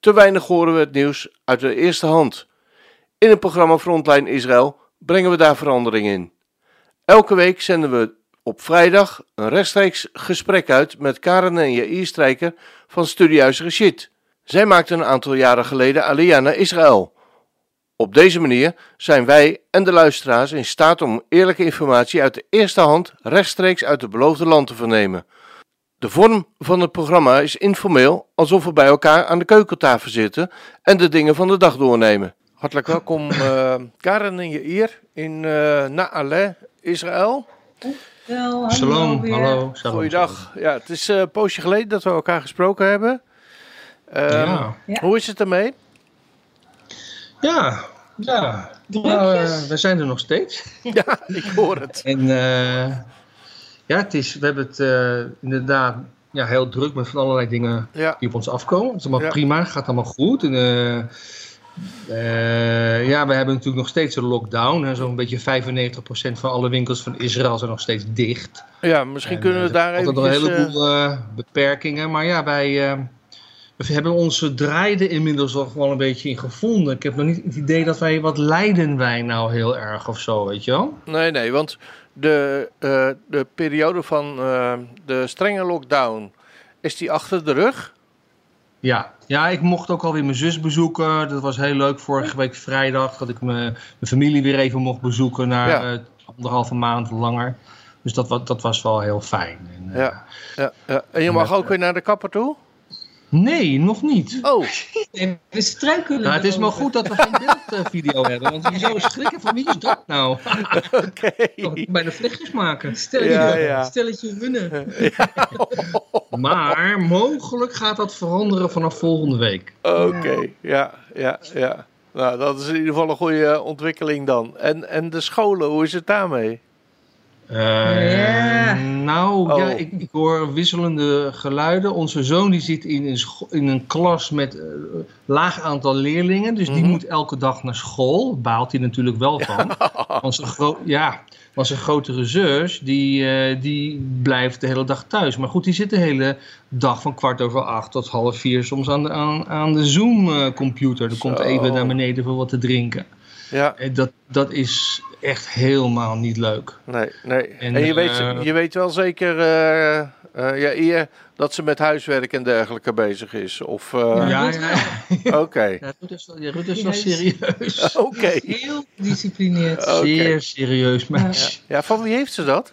te weinig horen we het nieuws uit de eerste hand. In het programma Frontline Israël brengen we daar verandering in. Elke week zenden we op vrijdag een rechtstreeks gesprek uit met Karen en Jair Strijker van Studiehuis Rashid. Zij maakten een aantal jaren geleden Aliyah naar Israël. Op deze manier zijn wij en de luisteraars in staat om eerlijke informatie uit de eerste hand rechtstreeks uit het beloofde land te vernemen. De vorm van het programma is informeel, alsof we bij elkaar aan de keukentafel zitten en de dingen van de dag doornemen. Hartelijk welkom uh, Karen en Jair in uh, Na'aleh, Israël. Wel, Shalom, weer. hallo. Shalom, Goeiedag. Ja, het is uh, een poosje geleden dat we elkaar gesproken hebben. Um, Ja. Ja. Hoe is het ermee? Ja, ja. Nou, eh, we zijn er nog steeds. Ja, ik hoor het. En eh, ja, het is, we hebben het eh, inderdaad ja, heel druk met van allerlei dingen Ja, die op ons afkomen. Het is allemaal Ja. prima, gaat allemaal goed. En, eh, eh, ja, we hebben natuurlijk nog steeds een lockdown. Zo'n beetje 95% van alle winkels van Israël zijn nog steeds dicht. ja misschien En, kunnen we daar even... nog een heleboel beperkingen. Maar ja, wij we hebben onze draaide inmiddels al gewoon een beetje in gevonden. Ik heb nog niet het idee dat wij, wat lijden wij nou heel erg of zo, weet je wel? Nee, nee, want de, eh, de periode van eh, de strenge lockdown, is die achter de rug? Ja. ja, ik mocht ook alweer mijn zus bezoeken. Dat was heel leuk. Vorige week vrijdag dat ik mijn, mijn familie weer even mocht bezoeken na Ja. eh, anderhalve maand langer. Dus dat, dat was wel heel fijn. En, Ja. Ja. En je mag ook weer naar de kapper toe? Nee, nog niet. Oh, Nee, we struikelen Nou, het is maar goed dat we geen beeldvideo hebben. Want je zou schrikken van wie is dat nou? oké. Kan ik bijna vlechtjes maken. Stelletje, Ja, ja. stelletje winnen. Maar mogelijk gaat dat veranderen vanaf volgende week. Oké, ja, ja, ja. Nou, dat is in ieder geval een goede ontwikkeling dan. En, en de scholen, hoe is het daarmee? Eh, Ja. Nou, Oh. ja, ik, ik hoor wisselende geluiden. Onze zoon die zit in een, in een klas met eh, laag aantal leerlingen. Dus die Mhm. moet elke dag naar school. Baalt hij natuurlijk wel van. Want zijn, gro- ja, want zijn grotere zus, die, eh, die blijft de hele dag thuis. Maar goed, die zit de hele dag van kwart over acht tot half vier soms aan de, aan, aan de Zoom-computer. Dan komt even naar beneden voor wat te drinken. Ja, En dat, dat is echt helemaal niet leuk. nee, nee. En, En, je, weet, eh, je weet wel zeker, eh, eh, ja, eer dat ze met huiswerk en dergelijke bezig is? Of, eh, Ja. Ja, ja, oké. ja, Ruud is ja, Ruud is wel Ja, serieus. Oké. Heel gedisciplineerd. Oké. Zeer serieus Ja. meisje. ja, van wie heeft ze dat?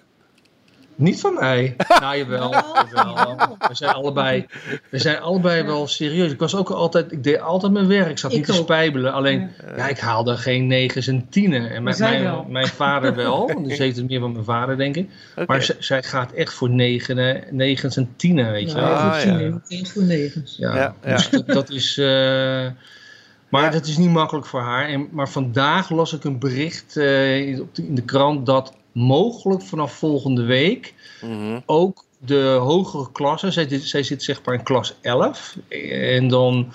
Niet van mij. Nou, jawel, jawel. We zijn allebei, we zijn allebei wel serieus. Ik was ook altijd, ik deed altijd mijn werk. Ik zat Ik niet te spijbelen. Alleen, ja, ik haalde geen negens en tienen. En mijn, mijn, wel. mijn vader wel. Dus heeft het meer van mijn vader, denk ik. Maar zij gaat echt voor negen, negens en tienen, weet je wel. Nou, Ah, ja. voor negens. Ja, Ja, ja. dus dat, dat is. eh, maar Ja. dat is niet makkelijk voor haar. En, maar vandaag las ik een bericht eh, in- op de- in de krant dat mogelijk vanaf volgende week Mhm. ook de hogere klassen, zij, zit- zij zit zeg maar in klas 11, en dan.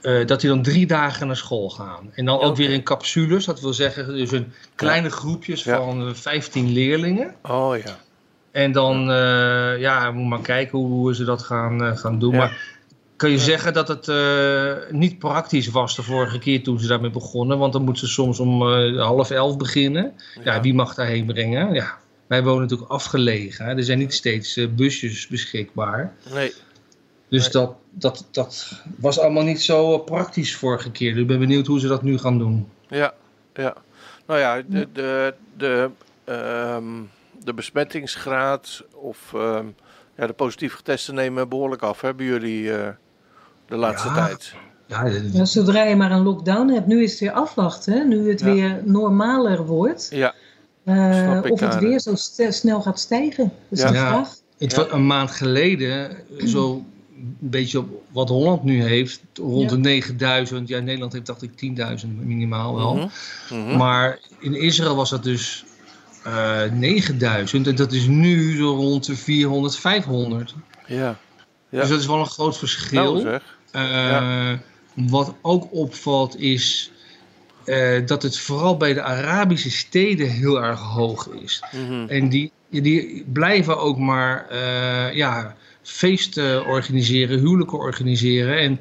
eh, dat die dan drie dagen naar school gaan. En dan ook weer in capsules. Dat wil zeggen, dus een kleine groepjes Ja. van eh, 15 leerlingen. Oh ja. En dan, eh, ja, moet maar kijken hoe ze dat gaan, eh, gaan doen. Ja. Maar kan je zeggen dat het eh, niet praktisch was de vorige keer toen ze daarmee begonnen? Want dan moeten ze soms om eh, half elf beginnen. Ja, wie mag daarheen brengen? Ja, wij wonen natuurlijk afgelegen. Hè? Er zijn niet steeds eh, busjes beschikbaar. Nee. Dus Nee. dat, dat, dat was allemaal niet zo praktisch vorige keer. Dus ik ben benieuwd hoe ze dat nu gaan doen. Ja, ja. Nou ja, de, de, de, ehm, de besmettingsgraad of ehm, ja, de positief getesten nemen behoorlijk af, hebben jullie de laatste Ja. tijd? Ja, zodra je maar een lockdown hebt, nu is het weer afwachten. Nu het Ja. weer normaler wordt. Ja, eh, of het Karen. weer zo snel gaat stijgen. Dat is Ja. de vraag. Het Ja. was een maand geleden, zo een beetje op wat Holland nu heeft, rond de 9000. Ja, Nederland heeft dacht ik 10.000 minimaal wel. Mhm. Maar in Israël was dat dus eh 9000 en dat is nu zo rond de 400, 500. Ja. Ja. Dus dat is wel een groot verschil. Nou zeg. Eh, Ja. Wat ook opvalt is eh, dat het vooral bij de Arabische steden heel erg hoog is. Mhm. En die, die blijven ook maar eh, ja, feesten organiseren, huwelijken organiseren. En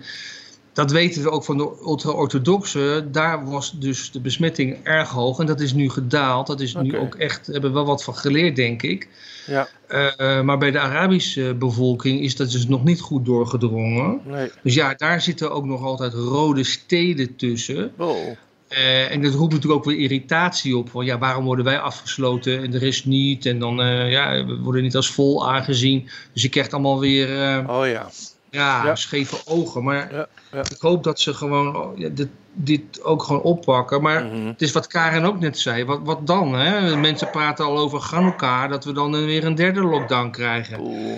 dat weten we ook van de ultra-orthodoxe. Daar was dus de besmetting erg hoog en dat is nu gedaald. Dat is nu ook echt, daar hebben we wel wat van geleerd, denk ik. Ja. Eh, maar bij de Arabische bevolking is dat dus nog niet goed doorgedrongen. Nee. Dus ja, daar zitten ook nog altijd rode steden tussen. Oh. Eh, en dat roept natuurlijk ook weer irritatie op. Van ja, waarom worden wij afgesloten en de rest niet? En dan eh, ja, we worden niet als vol aangezien. Dus je krijgt allemaal weer Oh ja. Ja, Ja. scheve ogen. Maar Ja, ja. ik hoop dat ze gewoon oh, ja, dit, dit ook gewoon oppakken. Maar Mhm. het is wat Karen ook net zei. Wat, wat dan? Hè? Mensen praten al over Hanukkah. Dat we dan eh, weer een derde lockdown krijgen. Oeh.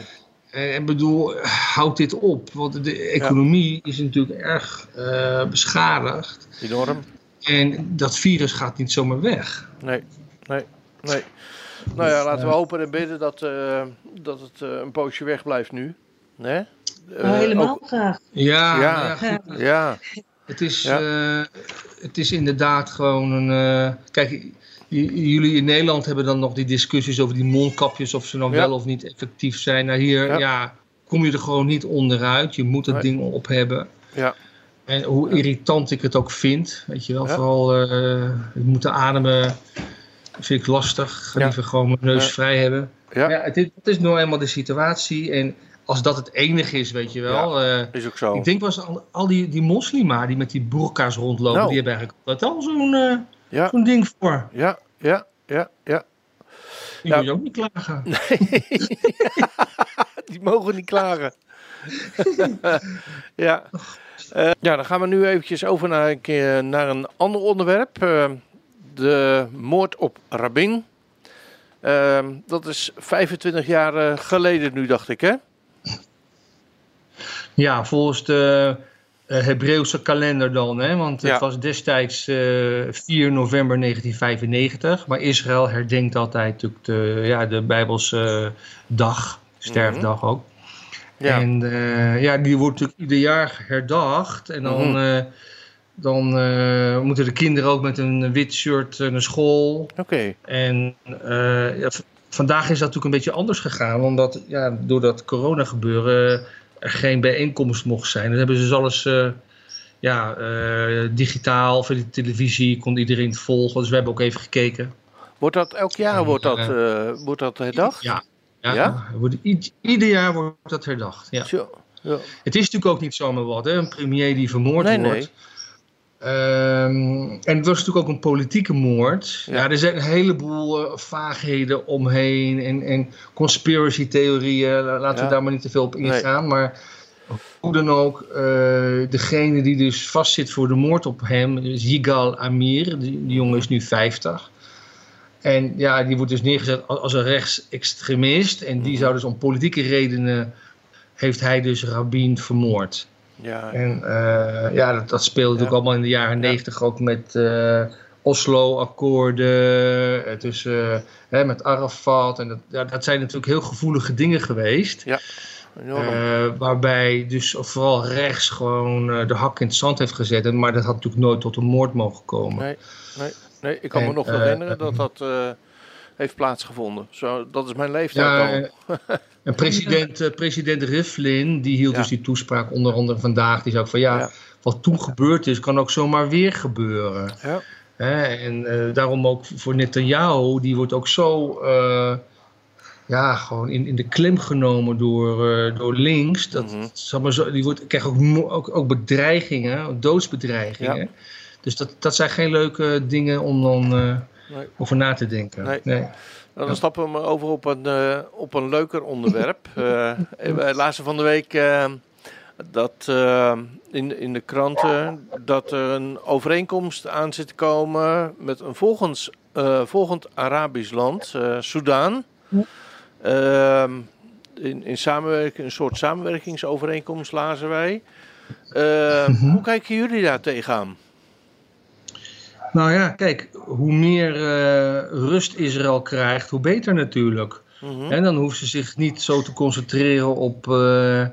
Eh, Ik bedoel, houd dit op. Want de economie is natuurlijk erg eh, beschadigd. Enorm. En dat virus gaat niet zomaar weg. Nee, nee, nee. Nou ja, laten we hopen en bidden dat, eh, dat het eh, een poosje weg blijft nu. Nee? Eh, Nou, helemaal ook- graag. Ja, Ja. nou ja, goed. ja, Het, is, Ja. eh, het is inderdaad gewoon een. eh, kijk, jullie in Nederland hebben dan nog die discussies over die mondkapjes, of ze dan Ja. wel of niet effectief zijn. Nou, hier Ja. ja. kom je er gewoon niet onderuit. Je moet het Nee. ding op hebben. ja, En hoe Ja. irritant ik het ook vind, weet je wel, Ja. vooral eh ik moeten ademen, vind ik lastig. Ik ga Ja. liever gewoon mijn neus Ja. vrij hebben. ja, Ja, het, is, het is nou eenmaal de situatie. En als dat het enige is, weet je wel. eh, is ook zo. ik denk eens al, al die, die moslima die met die burka's rondlopen, Nou. die hebben eigenlijk altijd al zo'n eh, Ja, zo'n ding voor. ja, ja, ja, ja. Die Ja. moet je ook niet klagen. Die mogen niet klagen. ja. Eh, ja, dan gaan we nu eventjes over naar een, keer, naar een ander onderwerp. De moord op Rabin. Dat is 25 jaar geleden nu, dacht ik, hè? Ja, volgens de eh, Hebreeuwse kalender dan. Hè? Want het Ja. was destijds eh 4 november 1995. Maar Israël herdenkt altijd natuurlijk de, ja, de Bijbelse dag. Sterfdag ook. Mhm. Ja. En eh, ja, die wordt natuurlijk ieder jaar herdacht. En dan, Mhm. eh, dan eh, moeten de kinderen ook met een wit shirt eh, naar school. Oké. En eh, ja, vandaag is dat natuurlijk een beetje anders gegaan. Omdat ja, door dat corona gebeuren er geen bijeenkomst mocht zijn. Dan hebben ze dus alles eh, ja, eh, digitaal, via de televisie, kon iedereen het volgen. Dus we hebben ook even gekeken. Wordt dat elk jaar Ja, wordt dat, eh, wordt dat herdacht? Ja, ja, Ja? er ieder jaar wordt dat herdacht. Ja. Ja. Het is natuurlijk ook niet zomaar wat, hè? een premier die vermoord Nee, wordt. Ehm, en het was natuurlijk ook een politieke moord. Ja. Ja, er zijn een heleboel eh, vaagheden omheen en, en conspiracy theorieën. La- Laten Ja. we daar maar niet te veel op ingaan. Maar hoe dan ook, eh, degene die dus vastzit voor de moord op hem, is Yigal Amir. Die, die jongen is nu 50. En ja, die wordt dus neergezet als, als een rechtsextremist. En die Mhm. zou dus om politieke redenen, heeft hij dus Rabin vermoord. Ja. En eh, ja, dat, dat speelde natuurlijk Ja. allemaal in de jaren negentig ook met eh, Oslo-akkoorden, eh, tussen, hè, met Arafat. En dat, ja, dat zijn natuurlijk heel gevoelige dingen geweest. Eh, waarbij dus vooral rechts gewoon de hak in het zand heeft gezet. Maar dat had natuurlijk nooit tot een moord mogen komen. Nee, nee, nee, ik kan me nog herinneren dat dat heeft plaatsgevonden. Zo, dat is mijn leeftijd Ja, al. en president, eh, president Rivlin, die hield Ja. dus die toespraak onder andere vandaag. Die zei ook van ja, Ja. wat toen gebeurd is, kan ook zomaar weer gebeuren. Ja. Hè, en eh, daarom ook voor Netanyahu, die wordt ook zo eh, ja, gewoon in, in de klem genomen door, door links. Dat, Mhm. zeg maar zo, die wordt, krijgt ook, ook, ook bedreigingen, doodsbedreigingen. Dus dat, dat zijn geen leuke dingen om dan Nee. over na te denken. Nee. Nee. Dan stappen we maar over op een, eh, op een leuker onderwerp. Eh wij lazen van de week eh, dat eh, in, in de kranten dat er een overeenkomst aan zit te komen met een volgens, eh, volgend Arabisch land, eh Soudaan. Ehm, in, in samenwerking, een soort samenwerkingsovereenkomst lazen wij. Uh, Hoe kijken jullie daar tegenaan? Nou ja, kijk, hoe meer uh, rust Israël krijgt, hoe beter natuurlijk. Mm En dan hoeft ze zich niet zo te concentreren op, uh,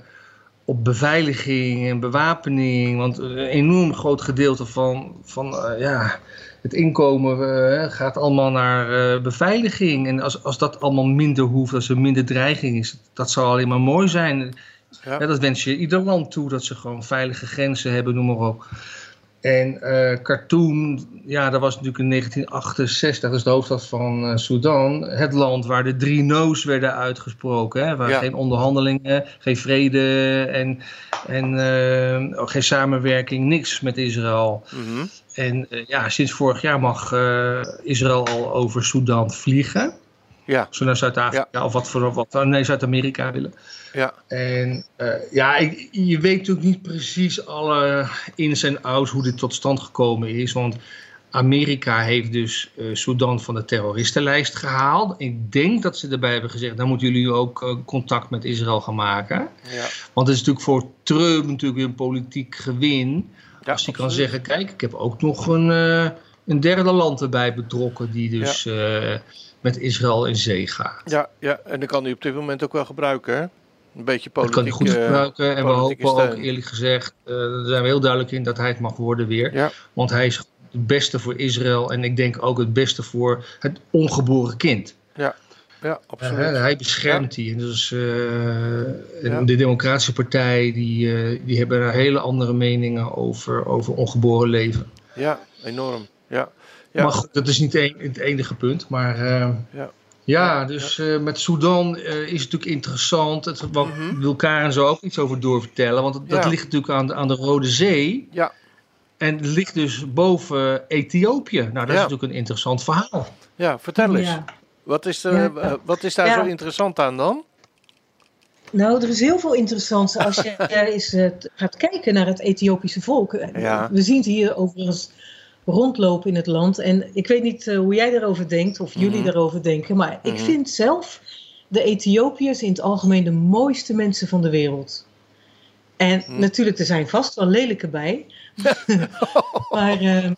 op beveiliging en bewapening. Want een enorm groot gedeelte van, van uh, ja, het inkomen gaat allemaal naar beveiliging. En als, als dat allemaal minder hoeft, als er minder dreiging is, dat zou alleen maar mooi zijn. Ja. ja. dat wens je ieder land toe, dat ze gewoon veilige grenzen hebben, noem maar op. En uh, Khartoum, ja, dat was natuurlijk in 1968, dat is de hoofdstad van uh, Sudan. Het land waar de drie no's werden uitgesproken. Hè, waar geen onderhandelingen, geen vrede en, en uh, geen samenwerking, niks met Israël. Mm -hmm. En ja, sinds vorig jaar mag Israël al over Sudan vliegen. Ja. Zo naar Zuid-Afrika ja. of wat voor wat. Nee, Zuid-Amerika willen. Ja. En uh, ja, ik, je weet natuurlijk niet precies alle ins en outs hoe dit tot stand gekomen is. Want Amerika heeft dus uh, Sudan van de terroristenlijst gehaald. Ik denk dat ze erbij hebben gezegd, dan moeten jullie ook uh, contact met Israël gaan maken. Ja. Want het is natuurlijk voor Trump natuurlijk weer een politiek gewin. Ja, als hij kan zeggen, kijk, ik heb ook nog een, een derde land erbij betrokken die dus... Ja met Israël in zee gaat. Ja, ja, en dat kan hij op dit moment ook wel gebruiken, hè? Een beetje politiek. Dat kan hij goed gebruiken. En we hopen ook, eerlijk gezegd, uh, daar zijn we heel duidelijk in dat hij het mag worden weer. Ja. Want hij is het beste voor Israël en ik denk ook het beste voor het ongeboren kind. Ja, ja absoluut. Uh, hij beschermt ja. die. En dus, uh, ja. De Democratische Partij, die, die hebben daar hele andere meningen over, over ongeboren leven. Ja, enorm. Ja. Ja. Maar goed, dat is niet het enige punt. Maar uh, ja. ja. dus uh, met Sudan uh, is het natuurlijk interessant. Het, wat mm -hmm. wil Karen zo ook iets over doorvertellen. Want dat, ligt natuurlijk aan, aan de Rode Zee. Ja. En het ligt dus boven Ethiopië. Nou, dat is natuurlijk een interessant verhaal. Ja, vertel eens. Wat, is er, wat is daar zo interessant aan dan? Nou, er is heel veel interessants als je eens gaat kijken naar het Ethiopische volk. We zien het hier overigens rondlopen in het land. En ik weet niet uh, hoe jij daarover denkt of jullie mm daarover denken, maar mm -hmm. ik mhm. vind zelf de Ethiopiërs in het algemeen de mooiste mensen van de wereld. En mm. natuurlijk, er zijn vast wel lelijke bij. maar, uh,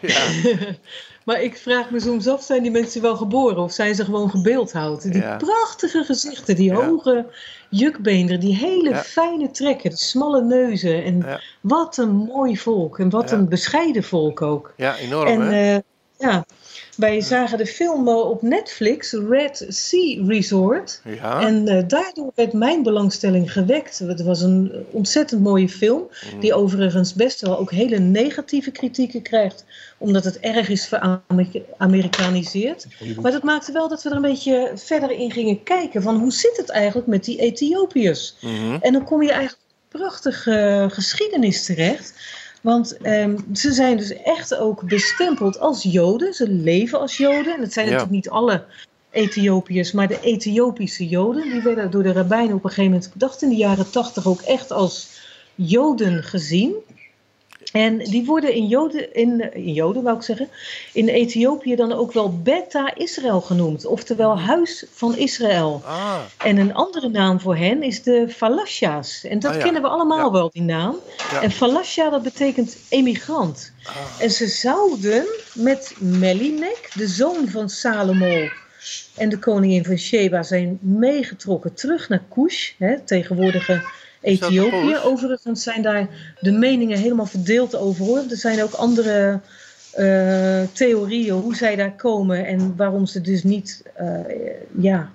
ja. maar ik vraag me soms af, zijn die mensen wel geboren of zijn ze gewoon gebeeldhouwd? Die ja. prachtige gezichten, die ja. hoge jukbeenderen, die hele fijne trekken, de smalle neuzen. En wat een mooi volk en wat een bescheiden volk ook. Ja, enorm en, hè? Uh, ja, wij zagen de film uh, op Netflix, Red Sea Resort. Ja. En uh, daardoor werd mijn belangstelling gewekt. Het was een ontzettend mooie film, mm. die overigens best wel ook hele negatieve kritieken krijgt omdat het erg is veramerikaniseerd. Maar dat maakte wel dat we er een beetje verder in gingen kijken van hoe zit het eigenlijk met die Ethiopiërs? Mm-hmm. En dan kom je eigenlijk prachtige geschiedenis terecht. Want um, ze zijn dus echt ook bestempeld als Joden. Ze leven als Joden. En het zijn ja. natuurlijk niet alle Ethiopiërs, maar de Ethiopische Joden. Die werden door de rabbijnen op een gegeven moment, ik dacht in de jaren tachtig, ook echt als Joden gezien. En die worden in Joden, in, in Joden wou ik zeggen, in Ethiopië dan ook wel Beta Israël genoemd, oftewel Huis van Israël. Ah. En een andere naam voor hen is de Falasha's. En dat ah, ja. kennen we allemaal ja. wel, die naam. Ja. En Falasha, dat betekent emigrant. Ah. En ze zouden met Melinek, de zoon van Salomo en de koningin van Sheba, zijn meegetrokken terug naar Kush, hè, tegenwoordige Ethiopië. Overigens zijn daar de meningen helemaal verdeeld over hoor. Er zijn ook andere uh, theorieën hoe zij daar komen en waarom ze dus niet, uh, ja,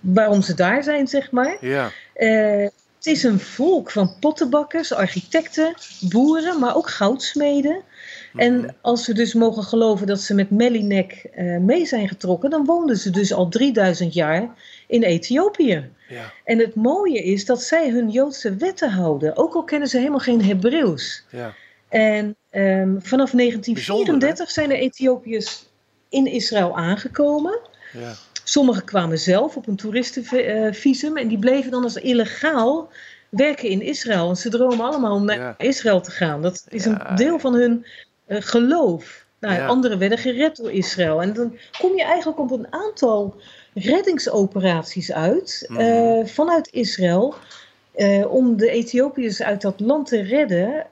waarom ze daar zijn, zeg maar. Ja. Uh, het is een volk van pottenbakkers, architecten, boeren, maar ook goudsmeden. En mhm. als we dus mogen geloven dat ze met Melinek uh, mee zijn getrokken, dan woonden ze dus al 3000 jaar in Ethiopië. Ja. En het mooie is dat zij hun Joodse wetten houden, ook al kennen ze helemaal geen Hebreeuws. Ja. En um, vanaf 1934 zijn de Ethiopiërs in Israël aangekomen. Ja. Sommigen kwamen zelf op een toeristenvisum en die bleven dan als illegaal werken in Israël. En ze dromen allemaal om naar Israël te gaan. Dat is een deel van hun uh, geloof. Nou, anderen werden gered door Israël. En dan kom je eigenlijk op een aantal reddingsoperaties uit mhm. vanuit Israël. om de Ethiopiërs uit dat land te redden,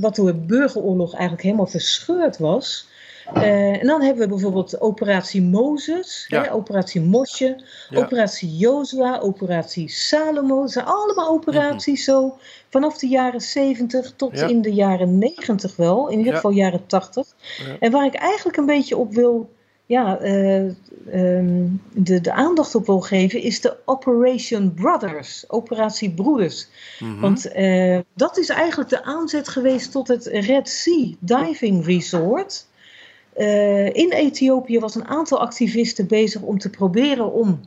wat door de burgeroorlog eigenlijk helemaal verscheurd was. En dan hebben we bijvoorbeeld operatie Mozes, hè, operatie Mosje, operatie Jozua, operatie Salomo. Dat zijn allemaal operaties mm -hmm. zo vanaf de jaren 70 tot ja. in de jaren 90 wel, in ieder geval jaren 80. En waar ik eigenlijk een beetje op wil, ja, uh, um, de, de aandacht op wil geven, is de Operation Brothers, operatie Broeders. Mm -hmm. Want uh, dat is eigenlijk de aanzet geweest tot het Red Sea Diving Resort. Uh, in Ethiopië was een aantal activisten bezig om te proberen om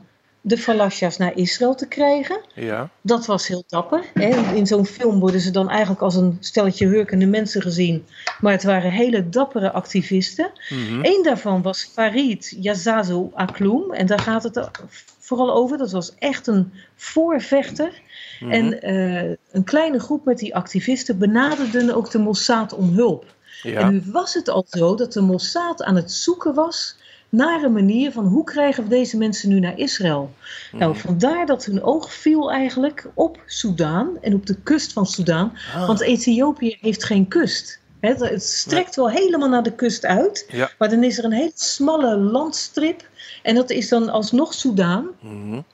de Falasha's naar Israël te krijgen. Ja. Dat was heel dapper. Hè. In zo'n film worden ze dan eigenlijk als een stelletje hurkende mensen gezien. Maar het waren hele dappere activisten. Mm -hmm. Eén daarvan was Farid Yazazu Akloum. En daar gaat het vooral over. Dat was echt een voorvechter. Mm -hmm. En uh, een kleine groep met die activisten benaderden ook de Mossad om hulp. Ja. En nu was het al zo dat de Mossad aan het zoeken was naar een manier van hoe krijgen we deze mensen nu naar Israël. Mm. Nou, vandaar dat hun oog viel eigenlijk op Soudaan en op de kust van Soudaan. Ah. Want Ethiopië heeft geen kust. Het, het strekt wel helemaal naar de kust uit. Ja. Maar dan is er een hele smalle landstrip. En dat is dan alsnog Soudaan. Mm.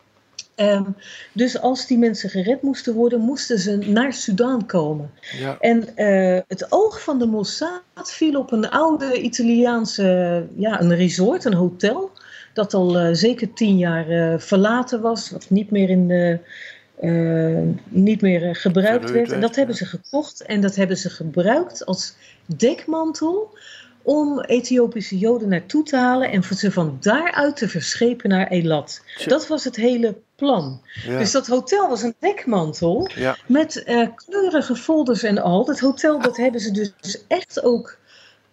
Um, dus als die mensen gered moesten worden, moesten ze naar Sudaan komen. Ja. En uh, het oog van de Mossad viel op een oude Italiaanse, ja, een resort, een hotel. Dat al uh, zeker tien jaar uh, verlaten was, wat niet meer, in niet meer gebruikt werd. En dat hebben ze gekocht en dat hebben ze gebruikt als dekmantel om Ethiopische Joden naartoe te halen en ze van daaruit te verschepen naar Elat. Dat was het hele plan. Ja. Dus dat hotel was een dekmantel ja. met uh, kleurige folders en al. Dat hotel dat hebben ze dus echt ook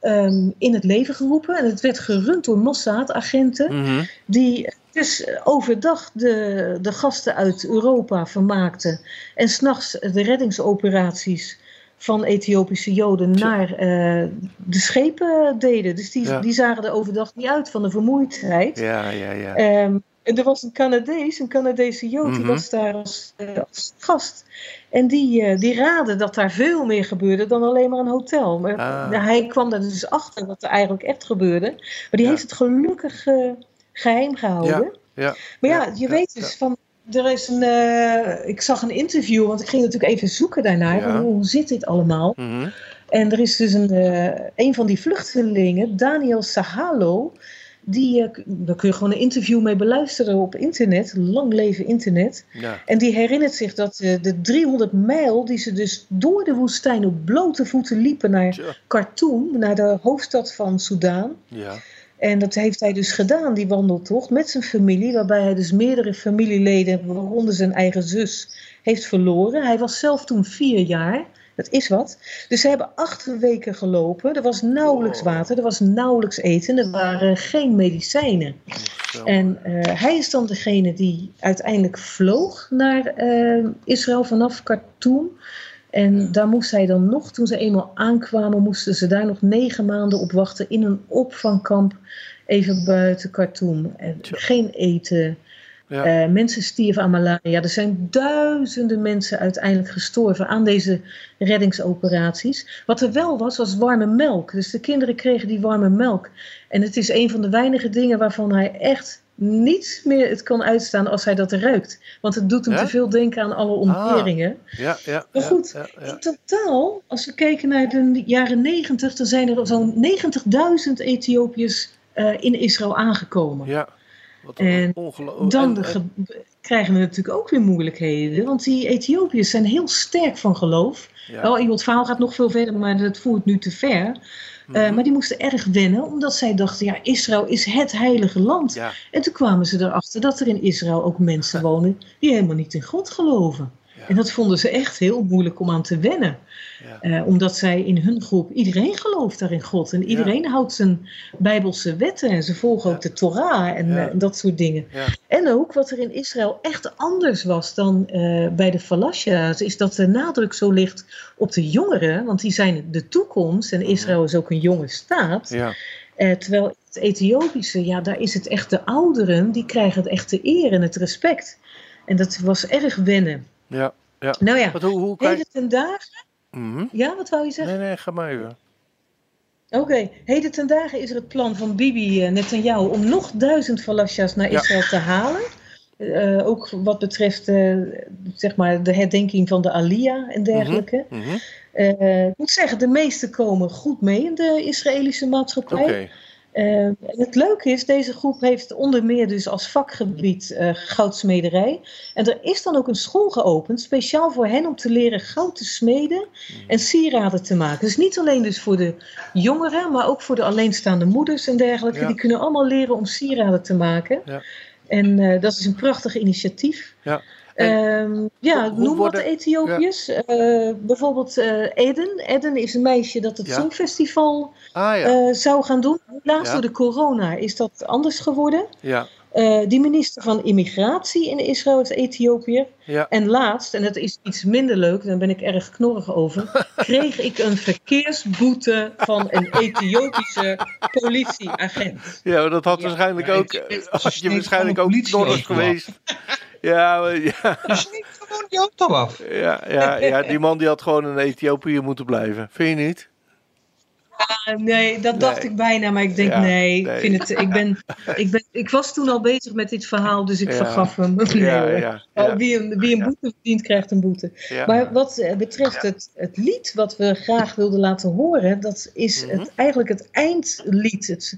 um, in het leven geroepen. En het werd gerund door Mossad-agenten mm -hmm. die dus overdag de, de gasten uit Europa vermaakten en s'nachts de reddingsoperaties van Ethiopische Joden naar uh, de schepen deden. Dus die, ja. die zagen er overdag niet uit van de vermoeidheid. Ja, ja, ja. Um, en er was een Canadees, een Canadese Jood, mm -hmm. die was daar als, uh, als gast. En die, uh, die raadde dat daar veel meer gebeurde dan alleen maar een hotel. Maar ah. hij kwam daar dus achter wat er eigenlijk echt gebeurde. Maar die ja. heeft het gelukkig geheim gehouden. Ja. Maar ja, je weet dus van er is een, uh, ik zag een interview, want ik ging natuurlijk even zoeken daarnaar. Ja. Hoe, zit dit allemaal? Mm -hmm. En er is dus een, uh, een van die vluchtelingen, Daniel Sahalo. Die, uh, daar kun je gewoon een interview mee beluisteren op internet. Lang leven internet. Ja. En die herinnert zich dat de 300 mijl die ze dus door de woestijn op blote voeten liepen naar ja. Khartoum, naar de hoofdstad van Soudaan. Ja. En dat heeft hij dus gedaan, die wandeltocht, met zijn familie, waarbij hij dus meerdere familieleden, waaronder zijn eigen zus, heeft verloren. Hij was zelf toen vier jaar, dat is wat. Dus ze hebben acht weken gelopen, er was nauwelijks water, er was nauwelijks eten, er waren geen medicijnen. En uh, hij is dan degene die uiteindelijk vloog naar uh, Israël vanaf Khartoum. En daar moest hij dan nog, toen ze eenmaal aankwamen, moesten ze daar nog negen maanden op wachten in een opvangkamp even buiten Khartoum. En Tja. geen eten. Ja. Uh, mensen stierven aan malaria. Er zijn duizenden mensen uiteindelijk gestorven aan deze reddingsoperaties. Wat er wel was, was warme melk. Dus de kinderen kregen die warme melk. En het is een van de weinige dingen waarvan hij echt niet meer het kan uitstaan als hij dat ruikt. Want het doet hem Ja? te veel denken aan alle ontberingen. Ja, ja. Maar goed. In totaal, als we kijken naar de jaren 90, dan zijn er zo'n 90.000 Ethiopiërs uh, in Israël aangekomen. Ja, wat En ongelooflijk. Dan En- krijgen we natuurlijk ook weer moeilijkheden. Want die Ethiopiërs zijn heel sterk van geloof. Wel, het verhaal gaat nog veel verder, maar dat voert nu te ver. Uh, Mhm. maar die moesten erg wennen, omdat zij dachten, ja, Israël is het heilige land. ja, En toen kwamen ze erachter dat er in Israël ook mensen wonen die helemaal niet in God geloven. En dat vonden ze echt heel moeilijk om aan te wennen. Ja. omdat zij in hun groep, iedereen gelooft daar in God. En iedereen houdt zijn bijbelse wetten. En ze volgen ook de Torah en dat soort dingen. En ook wat er in Israël echt anders was dan bij de Falasha's, is dat de nadruk zo ligt op de jongeren. Want die zijn de toekomst. En Israël is ook een jonge staat. Ja. Uh, terwijl het Ethiopische, ja, daar is het echt de ouderen, die krijgen het echt de eer en het respect. En dat was erg wennen. Ja, ja. Nou ja, wat, hoe, hoe heden ten dagen... Mm Ja, wat wou je zeggen? Nee, nee, ga maar even. Oké, okay. heden ten dagen is er het plan van Bibi uh, Netanyahu om nog duizend falashas naar Israël te halen. Uh, ook wat betreft uh, zeg maar de herdenking van de Aliyah en dergelijke. Mm -hmm. uh, ik moet zeggen, de meesten komen goed mee in de Israëlische maatschappij. Okay. Uh, het leuke is, deze groep heeft onder meer dus als vakgebied uh, goudsmederij. En er is dan ook een school geopend, speciaal voor hen om te leren goud te smeden en sieraden te maken. Dus niet alleen dus voor de jongeren, maar ook voor de alleenstaande moeders en dergelijke. Ja. Die kunnen allemaal leren om sieraden te maken. Ja. En uh, dat is een prachtig initiatief. Ja. Um, ja, noem worden, wat Ethiopiërs. Ja. Uh, bijvoorbeeld uh, Eden. Eden is een meisje dat het ja. Songfestival ah, ja. uh, zou gaan doen. Helaas door de corona is dat anders geworden. Ja. Die minister van Immigratie in Israël is Ethiopiër. Ja. En laatst, en dat is iets minder leuk, daar ben ik erg knorrig over, kreeg ik een verkeersboete van een Ethiopische politieagent. Ja, maar dat had waarschijnlijk ook, had je waarschijnlijk ook knorrig geweest. Ja, maar, ja. Dus niet gewoon die auto af. Ja, ja, ja, die man die had gewoon in Ethiopië moeten blijven. Vind je niet? Uh, nee, dat dacht ik bijna, maar ik denk ja, nee, nee. Ik, vind het, ik, ben, ik, ben, ik was toen al bezig met dit verhaal, dus ik ja. vergaf hem. Nee, oh, wie, een, wie een boete verdient, krijgt een boete. Maar wat eh, betreft het, het lied wat we graag wilden laten horen, dat is mm -hmm. het, eigenlijk het eindlied. Het,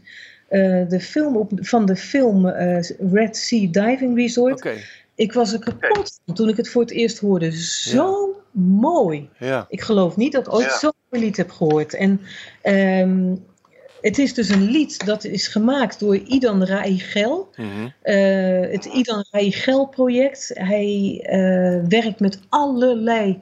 uh, de film op, van de film uh, Red Sea Diving Resort. Okay. Ik was er kapot toen ik het voor het eerst hoorde. Zo ja. mooi. Ja. Ik geloof niet dat ik ooit ja. zo'n lied heb gehoord. En um, het is dus een lied dat is gemaakt door Idan Raigel. Mm -hmm. uh, het Idan Raigel project. Hij uh, werkt met allerlei,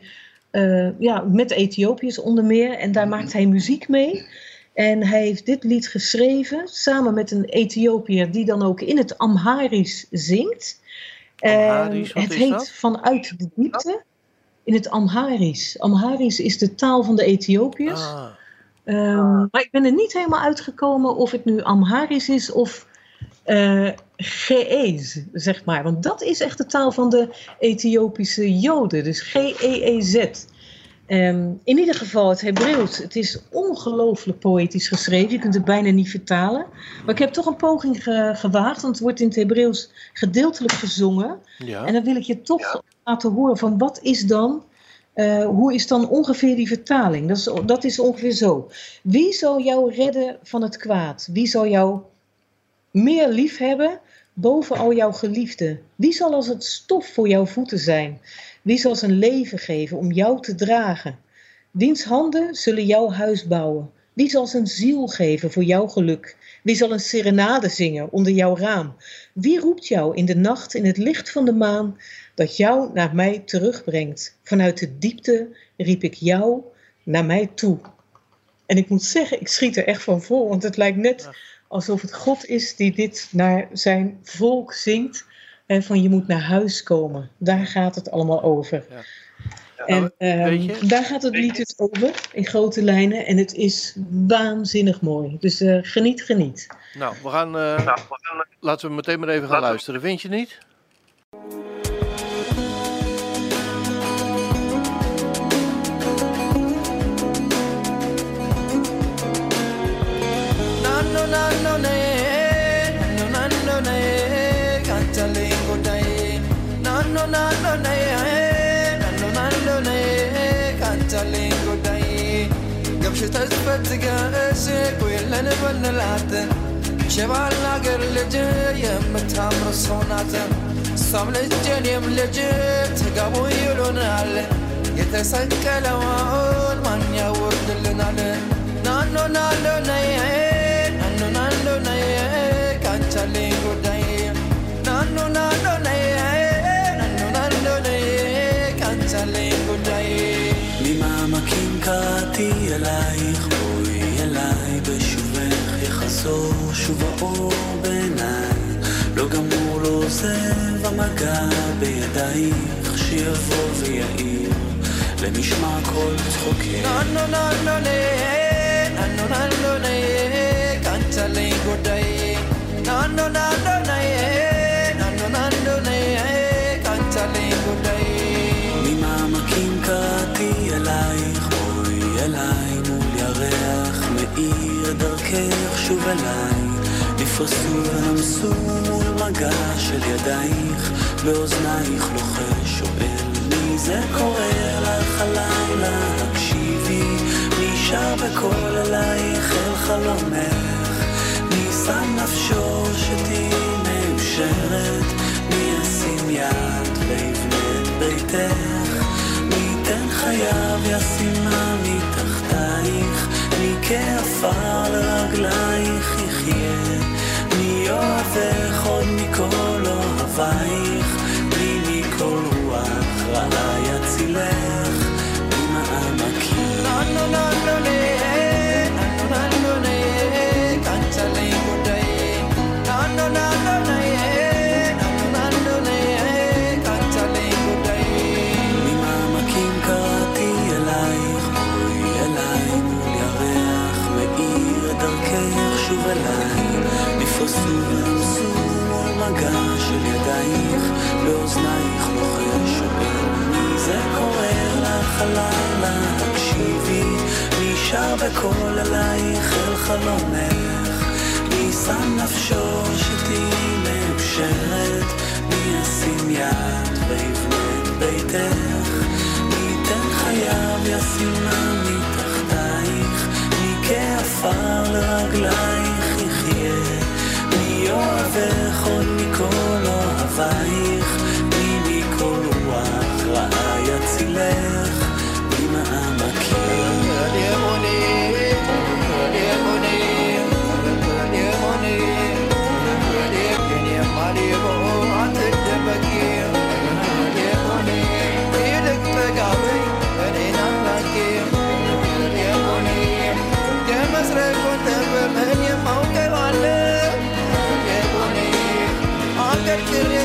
uh, ja, met Ethiopiërs onder meer. En daar mm -hmm. maakt hij muziek mee. En hij heeft dit lied geschreven samen met een Ethiopiër die dan ook in het Amharisch zingt. Amharisch, het heet dat? Vanuit de Diepte in het Amharisch. Amharisch is de taal van de Ethiopiërs. Ah. Um, maar ik ben er niet helemaal uitgekomen of het nu Amharisch is of uh, Ge'ez, zeg maar. Want dat is echt de taal van de Ethiopische Joden. Dus G-E-E-Z. Um, in ieder geval, het Hebreeuws, het is ongelooflijk poëtisch geschreven. Je kunt het bijna niet vertalen. Maar ik heb toch een poging ge gewaagd, want het wordt in het Hebreeuws gedeeltelijk gezongen. Ja. En dan wil ik je toch ja. laten horen van wat is dan, uh, hoe is dan ongeveer die vertaling? Dat is, dat is ongeveer zo. Wie zal jou redden van het kwaad? Wie zal jou meer lief hebben boven al jouw geliefden? Wie zal als het stof voor jouw voeten zijn? Wie zal zijn leven geven om jou te dragen? Wiens handen zullen jouw huis bouwen? Wie zal zijn ziel geven voor jouw geluk? Wie zal een serenade zingen onder jouw raam? Wie roept jou in de nacht in het licht van de maan dat jou naar mij terugbrengt? Vanuit de diepte riep ik jou naar mij toe. En ik moet zeggen, ik schiet er echt van vol, want het lijkt net alsof het God is die dit naar zijn volk zingt en van je moet naar huis komen. Daar gaat het allemaal over. Ja. Ja, en um, daar gaat het lied dus over, in grote lijnen. En het is waanzinnig mooi. Dus uh, geniet, geniet. Nou, we gaan, uh, nou, we gaan, laten we meteen maar even gaan luisteren. Vind je niet? እስፈልገ እሴቁ የለን በንላት ሸባል ልጅ የምታምር ሰው ናትን እሷም ልጅ እኔም ልጅ ተጋቡ ይሉናል። የተሰቀለውን ማን ያወርድልናል? ናኖ ናሎ ነይ ናኖ ናሎ ነይ ካንቻለኝ ጉዳይ ናኖ ናሎ ነይ ናኖ ናሎ ነይ ካንቻለኝ ጉዳይ ሚማማ የላ שלו, שוב האור בעיניי, לא גמור, לא עוזב המגע בידייך, שיבוא ויעיר למשמע כל צחוקך. נו נו נו נו נו נו נו נו נו קנצה לגודי נו נו נו נו נו נו נו נו נו קנצה לגודי ממעמקים קראתי אלייך, בואי אליי מול ירח מאיר דרכך שוב אליי נפרסו ונמסו מול מגע של ידייך. באוזנייך לוחש שואל מי זה קורא לך הלילה? הקשיבי שר בקול אלייך אל חלומך. מי שם נפשו שתהיי מאושרת. מי ישים יד ויבנה את ביתך? מי ייתן חייו מי כעפר לרגלייך יחיה מי אוהבך עוד מכל אוהבייך הלילה תקשיבי מי שר בקול אלייך אל חלומך מי שם נפשו שתהיי מאושרת מי ישים יד ויבנה ביתך? מי ייתן חייו ישימה מתחתייך? מי כעפר לרגלייך יחיה? מי אוהבך עוד מכל אוהבייך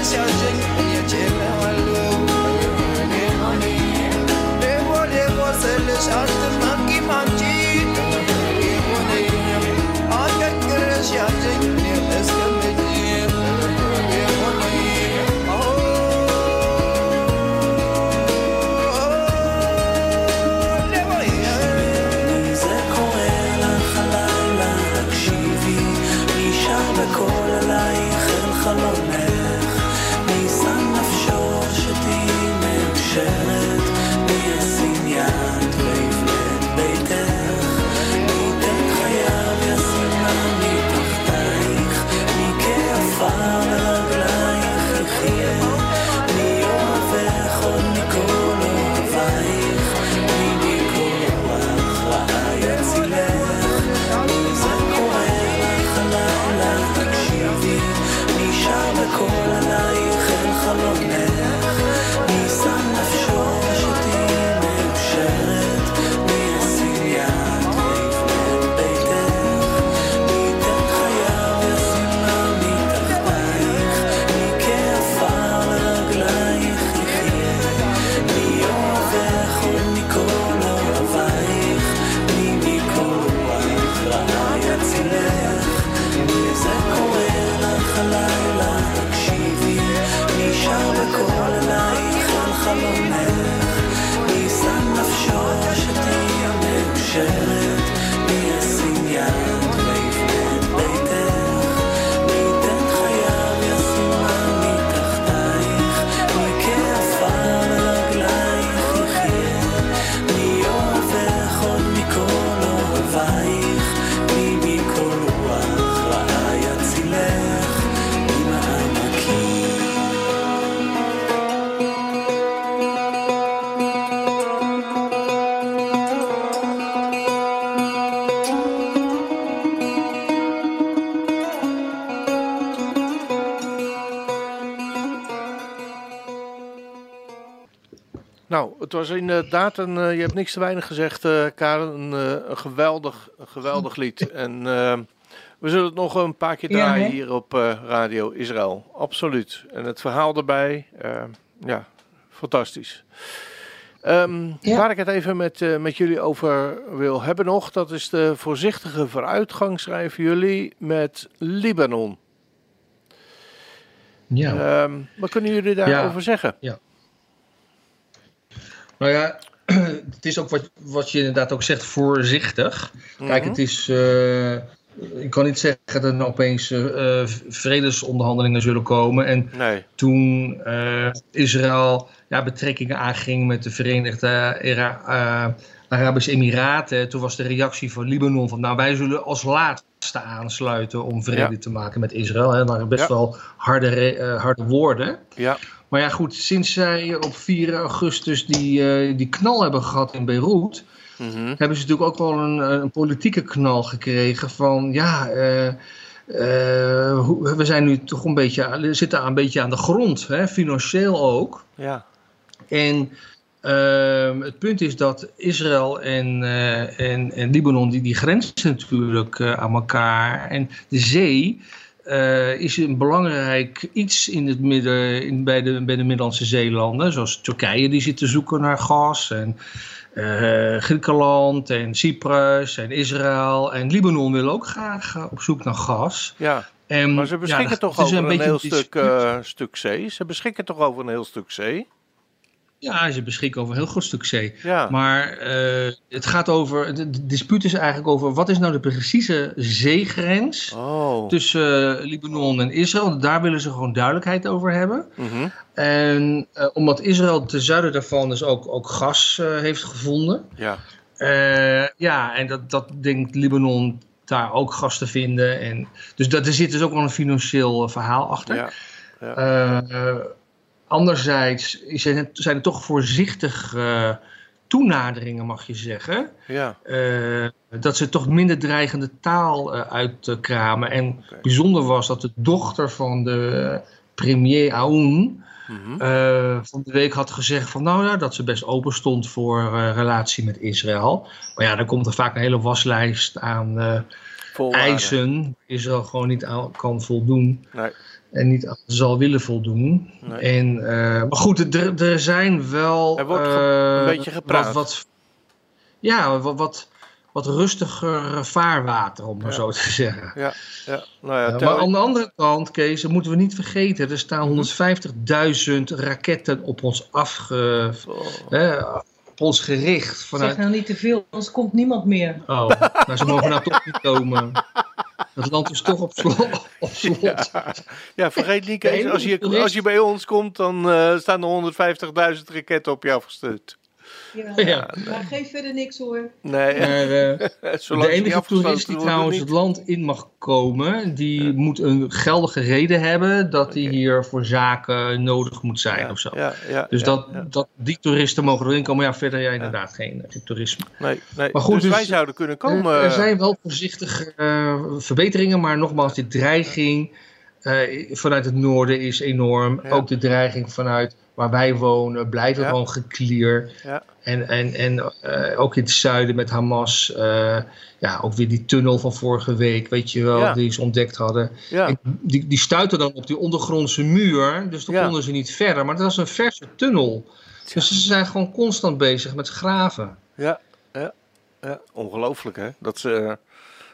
小声。Was inderdaad een. eh, je hebt niks te weinig gezegd, eh, Karen. Een, eh, een, geweldig, een geweldig lied. En eh, We zullen het nog een paar keer draaien hier op Radio Israël. Absoluut. En het verhaal erbij, ja, fantastisch. Ehm, waar ik het even met, uh, met jullie over wil hebben nog, dat is de voorzichtige vooruitgang, schrijven jullie, met Libanon. Ja. Um, wat kunnen jullie daarover zeggen? Ja. Nou ja, het is ook wat, wat je inderdaad ook zegt, voorzichtig. Kijk, mhm. het is. Uh, ik kan niet zeggen dat er nou opeens uh, vredesonderhandelingen zullen komen. En nee. toen Israël ja, betrekkingen aanging met de Verenigde Arabische Emiraten, toen was de reactie van Libanon van nou wij zullen als laatste aansluiten om vrede te maken met Israël. Dat waren best wel harde, harde woorden. Ja. Maar ja, goed, sinds zij op 4 augustus die, uh, die knal hebben gehad in Beirut, mhm. hebben ze natuurlijk ook wel een, een, politieke knal gekregen van ja. Uh, we zijn nu toch een beetje, zitten een beetje aan de grond, hè, financieel ook. Ja. En ehm, het punt is dat Israël en, en, en Libanon, die, die grenzen natuurlijk aan elkaar. En de zee, uh, is een belangrijk iets in het midden, in, bij, de, bij de Middellandse Zeelanden. Zoals Turkije die zit te zoeken naar gas. En Griekenland en Cyprus en Israël. En Libanon wil ook graag op zoek naar gas. Ja, en, maar ze beschikken toch over een, een heel stuk, stuk zee? Ze beschikken toch over een heel stuk zee? Ja, ze beschikken over een heel groot stuk zee. Ja. Maar uh, het gaat over, de, dispuut is eigenlijk over wat is nou de precieze zeegrens oh. tussen uh, Libanon en Israël. Daar willen ze gewoon duidelijkheid over hebben. Mm -hmm. En uh, omdat Israël ten zuiden daarvan dus ook, ook gas heeft gevonden. Ja. ja, en dat, dat denkt Libanon daar ook gas te vinden. En, dus dat, er zit dus ook wel een financieel verhaal achter. Ja. ja. Anderzijds zijn het, zijn het toch voorzichtige uh, toenaderingen, mag je zeggen. Ja. Uh, dat ze toch minder dreigende taal uh, uitkramen. En bijzonder was dat de dochter van de premier Aoun. Mm van de week had gezegd van nou ja, dat ze best open stond voor relatie met Israël. Maar ja, dan komt er vaak een hele waslijst aan eisen. Israël gewoon niet aan kan voldoen. Nee en niet zal willen voldoen. En, uh, maar goed, er, er zijn wel. Er wordt uh, een beetje gepraat. Wat, wat, ja, wat, wat, wat rustiger vaarwater, om maar zo te zeggen. Ja, ja. Nou ja, maar aan de andere kant, Kees, dat moeten we niet vergeten. Er staan 150.000 raketten op ons afge... Oh. Op ons gericht. Vanuit... Zeg nou niet te veel, anders komt niemand meer. Oh, nou, ze mogen nou toch niet komen. Dat land is toch op slot. Op slot. Ja. vergeet niet, Kees, als je, als je bij ons komt, dan uh, staan er 150.000 raketten op jou gestuurd. Ja, ja. maar geef verder niks hoor. Nee, maar, uh, de enige toerist die trouwens het land in mag komen, die moet een geldige reden hebben dat hij hier voor zaken nodig moet zijn of zo. dus dat, dat, die toeristen mogen erin komen. Ja, verder ja, inderdaad geen, toerisme. Nee, nee. Maar goed, dus, dus wij zouden kunnen komen. Er, zijn wel voorzichtige uh, verbeteringen, maar nogmaals, die dreiging uh, vanuit het noorden is enorm. Ook de dreiging vanuit waar wij wonen blijven gewoon geklier. Ja. En, en, en uh, ook in het zuiden met Hamas. Uh, ja, ook weer die tunnel van vorige week, weet je wel, die ze ontdekt hadden. Ja. die, die stuiten dan op die ondergrondse muur, dus dan konden ze niet verder. Maar dat was een verse tunnel. Dus ze zijn gewoon constant bezig met graven. Ja, ja, ja. ongelooflijk hè. Dat ze,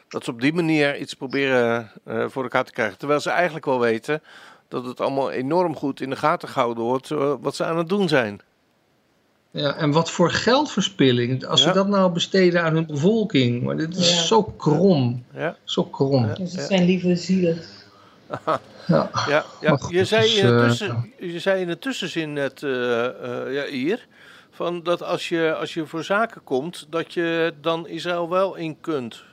dat ze op die manier iets proberen uh, voor elkaar te krijgen. Terwijl ze eigenlijk wel weten dat het allemaal enorm goed in de gaten gehouden wordt wat ze aan het doen zijn. Ja, en wat voor geldverspilling. Als ze dat nou besteden aan hun bevolking. Maar dit is zo krom. Ja. Zo krom. Ja. Ze zijn lieve zielen. ja, ja, ja. je, zei in het dus, tussen, je zei in het tussenzin net uh, uh, ja, hier. Van dat als je, als je voor zaken komt, dat je dan Israël wel in kunt.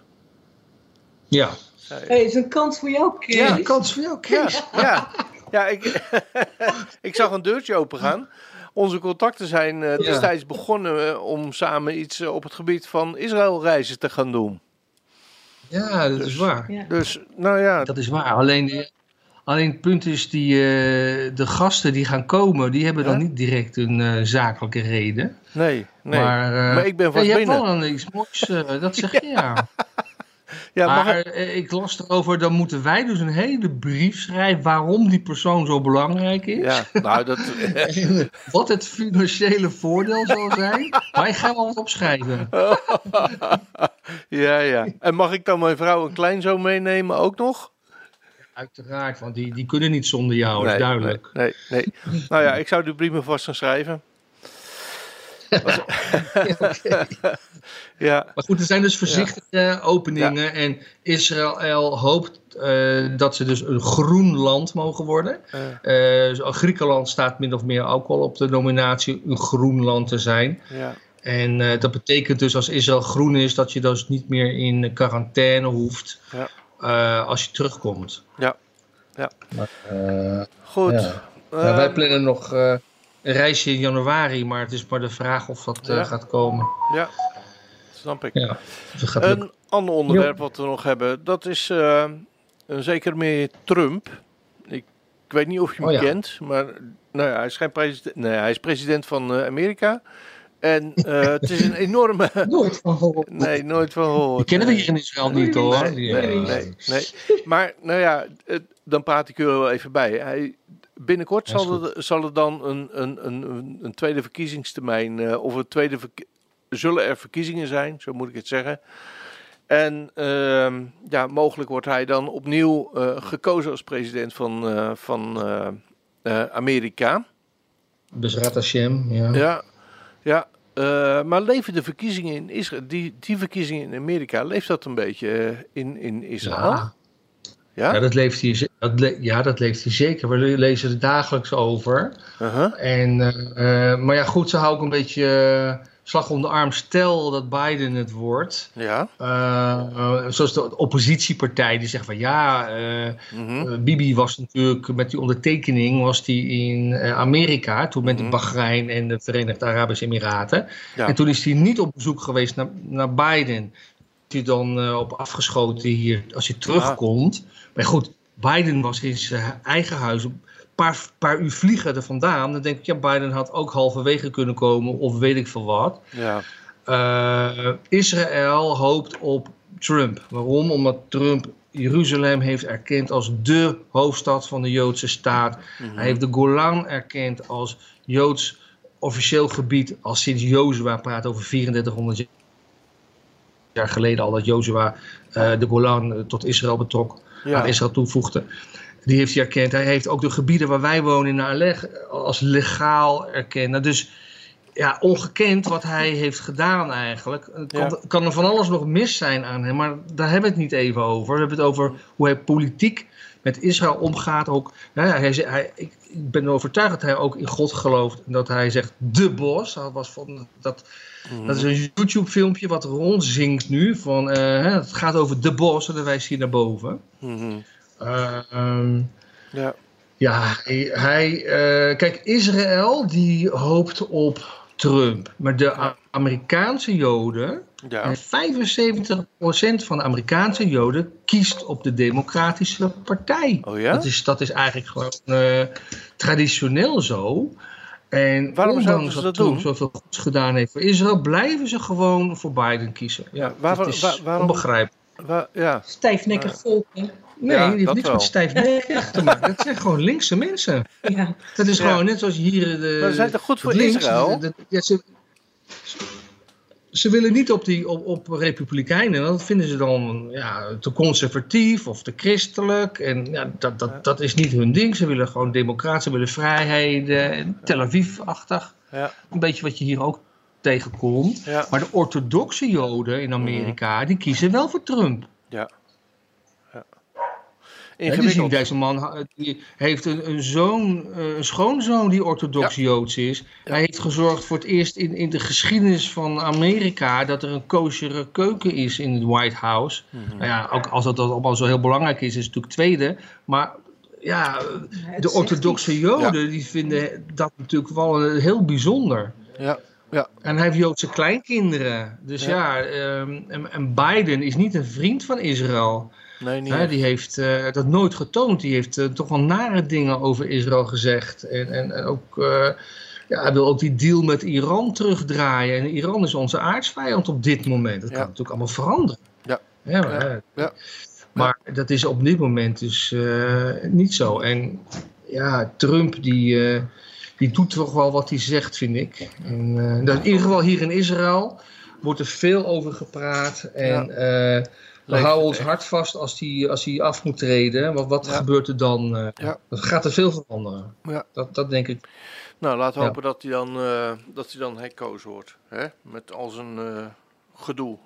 Ja. Hey, is een kans voor jou, Kees. Ja, een kans voor jou, Kees. Ja, ja. ja ik, ik zag een deurtje open gaan onze contacten zijn uh, destijds begonnen eh, om samen iets eh, op het gebied van Israël reizen te gaan doen. Ja, dat is dus- waar. Dus, nou ja. Dat is waar. Alleen, alleen het punt is, die, de gasten die gaan komen, die hebben dan niet direct een zakelijke reden. Nee, nee. Maar, maar ik ben vast ja, je hebt wel iets moois, dat zeg je ja. Ja, maar ik... ik las erover, dan moeten wij dus een hele brief schrijven waarom die persoon zo belangrijk is. Ja, nou dat... wat het financiële voordeel zal zijn. Wij gaan wel wat opschrijven. ja, ja. En mag ik dan mijn vrouw en kleinzoon meenemen ook nog? Uiteraard, want die, die kunnen niet zonder jou, nee, is duidelijk. Nee, nee, nee. Nou ja, ik zou de brief me vast gaan schrijven. ja. Maar goed, er zijn dus voorzichtige openingen. En Israël hoopt uh, dat ze dus een groen land mogen worden. Uh, Griekenland staat min of meer ook al op de nominatie een groen land te zijn. Ja. En uh, dat betekent dus als Israël groen is, dat je dus niet meer in quarantaine hoeft ja. als je terugkomt. Ja. ja. Maar, Goed. Ja. wij plannen nog reisje in januari, maar het is maar de vraag of dat uh, gaat komen. Ja, snap ik. Ja, een ander onderwerp wat we nog hebben, dat is uh, een zeker meer Trump. Ik, ik, weet niet of je hem oh, kent, maar nou ja, hij, is geen president, nee, hij is president van uh, Amerika. En het is een enorme. nooit van gehoord. Nee, nooit van gehoord. Kennen we hier in Israël niet hoor. Nee, nee, nee, nee. Maar nou ja, dan praat ik er wel even bij. Hij Binnenkort zal er, zal er dan een, een, een, een tweede verkiezingstermijn, uh, of een tweede zullen er verkiezingen zijn, zo moet ik het zeggen. En uh, ja, mogelijk wordt hij dan opnieuw uh, gekozen als president van, uh, van Amerika. Bezrat Hashem, ja. Ja, ja maar leven de verkiezingen in Israël, die, die verkiezingen in Amerika, leeft dat een beetje in, in Israël? Ja. Ja? ja, dat leeft hier, dat ja, dat leeft hier zeker. We lezen er dagelijks over. Uh -huh. en, uh, maar ja, goed, ze houden ook een beetje uh, slag om de arm. Stel dat Biden het wordt. Ja. zoals de oppositiepartij die zegt van ja, -huh. Mhm. Bibi was natuurlijk met die ondertekening was die in Amerika. Toen met -huh. Mhm. Bahrein en de Verenigde Arabische Emiraten. Ja. En toen is hij niet op bezoek geweest naar, naar Biden. Hij dan op afgeschoten hier als hij terugkomt. Maar goed, Biden was in zijn eigen huis een paar, paar uur vliegen er vandaan. Dan denk ik, ja, Biden had ook halverwege kunnen komen of weet ik veel wat. Ja. Uh, Israël hoopt op Trump. Waarom? Omdat Trump Jeruzalem heeft erkend als de hoofdstad van de Joodse staat. Mhm. Hij heeft de Golan erkend als Joods officieel gebied al sinds Jozua praat over 3400 jaar geleden al dat Jozua uh, de Golan tot Israël betrok ja. aan Israël toevoegde. Die heeft hij erkend. Hij heeft ook de gebieden waar wij wonen in Naarleg als legaal erkend. Nou, dus ja, ongekend wat hij heeft gedaan eigenlijk. Het kan, kan, er van alles nog mis zijn aan hem, maar daar hebben we het niet even over. We hebben het over hoe hij politiek met Israël omgaat. Ook, nou ja, hij, hij, ik, ik ben overtuigd dat hij ook in God gelooft. En dat hij zegt, de bos. Dat, was van, dat, mm. dat is een YouTube filmpje wat rondzingt nu. Van, uh, hè, het gaat over de bos en dan wijst hij naar boven. Mm. Uh, um, ja. Ja, hij, uh, kijk, Israël die hoopt op Trump. Maar de Amerikaanse Joden, ja. 75% van de Amerikaanse Joden kiest op de Democratische Partij. Oh ja? dat, is, dat is eigenlijk gewoon uh, traditioneel zo. En waarom zouden ze dat, dat doen? zoveel goeds gedaan heeft voor Israël, blijven ze gewoon voor Biden kiezen. Ja, waar, dat is waar, waarom, onbegrijpelijk. Waar, ja. Stijfnekkig volk. Nee, ja, die heeft niks wel. met stijfnekkig te maken. Dat zijn gewoon linkse mensen. Ja. Dat is gewoon net zoals hier de... Maar zijn toch goed voor links, Israël? De, de, ja, ze, ze willen niet op, die, op, op republikeinen. Dat vinden ze dan ja, te conservatief of te christelijk. En ja, dat, dat, dat is niet hun ding. Ze willen gewoon democratie, ze willen vrijheden. Tel Aviv-achtig. Ja. Een beetje wat je hier ook tegenkomt. Ja. Maar de orthodoxe joden in Amerika, die kiezen wel voor Trump. Ja. Ingewikkeld. deze man die heeft een, een zoon, eh, een schoonzoon die orthodox Joods is. Hij heeft gezorgd voor het eerst in, in de geschiedenis van Amerika dat er een koosjere keuken is in het White House. Mm -hmm. Nou ja, ook als dat allemaal zo heel belangrijk is, is het natuurlijk tweede. Maar ja, de orthodoxe Joden die vinden dat natuurlijk wel heel bijzonder. Ja. Ja. En hij heeft Joodse kleinkinderen. Dus ja, ja um, en, en Biden is niet een vriend van Israël. Nee, niet die heeft uh, dat nooit getoond. Die heeft uh, toch wel nare dingen over Israël gezegd. En, en, en ook, uh, ja, hij wil ook die deal met Iran terugdraaien. En Iran is onze aardsvijand op dit moment. Dat ja. kan natuurlijk allemaal veranderen. Ja, Ja, maar, ja. maar dat is op dit moment dus niet zo. En ja, Trump die, die doet toch wel wat hij zegt, vind ik. En, in ieder geval hier in Israël wordt er veel over gepraat. En ja. We houden ons hart vast als hij als die af moet treden. Want wat gebeurt er dan? Ja. Dan gaat er veel veranderen. Ja. Dat, dat denk ik. Nou, laten we hopen dat hij dan, uh, dat hij dan herkozen wordt. Hè? Met al zijn uh, gedoe.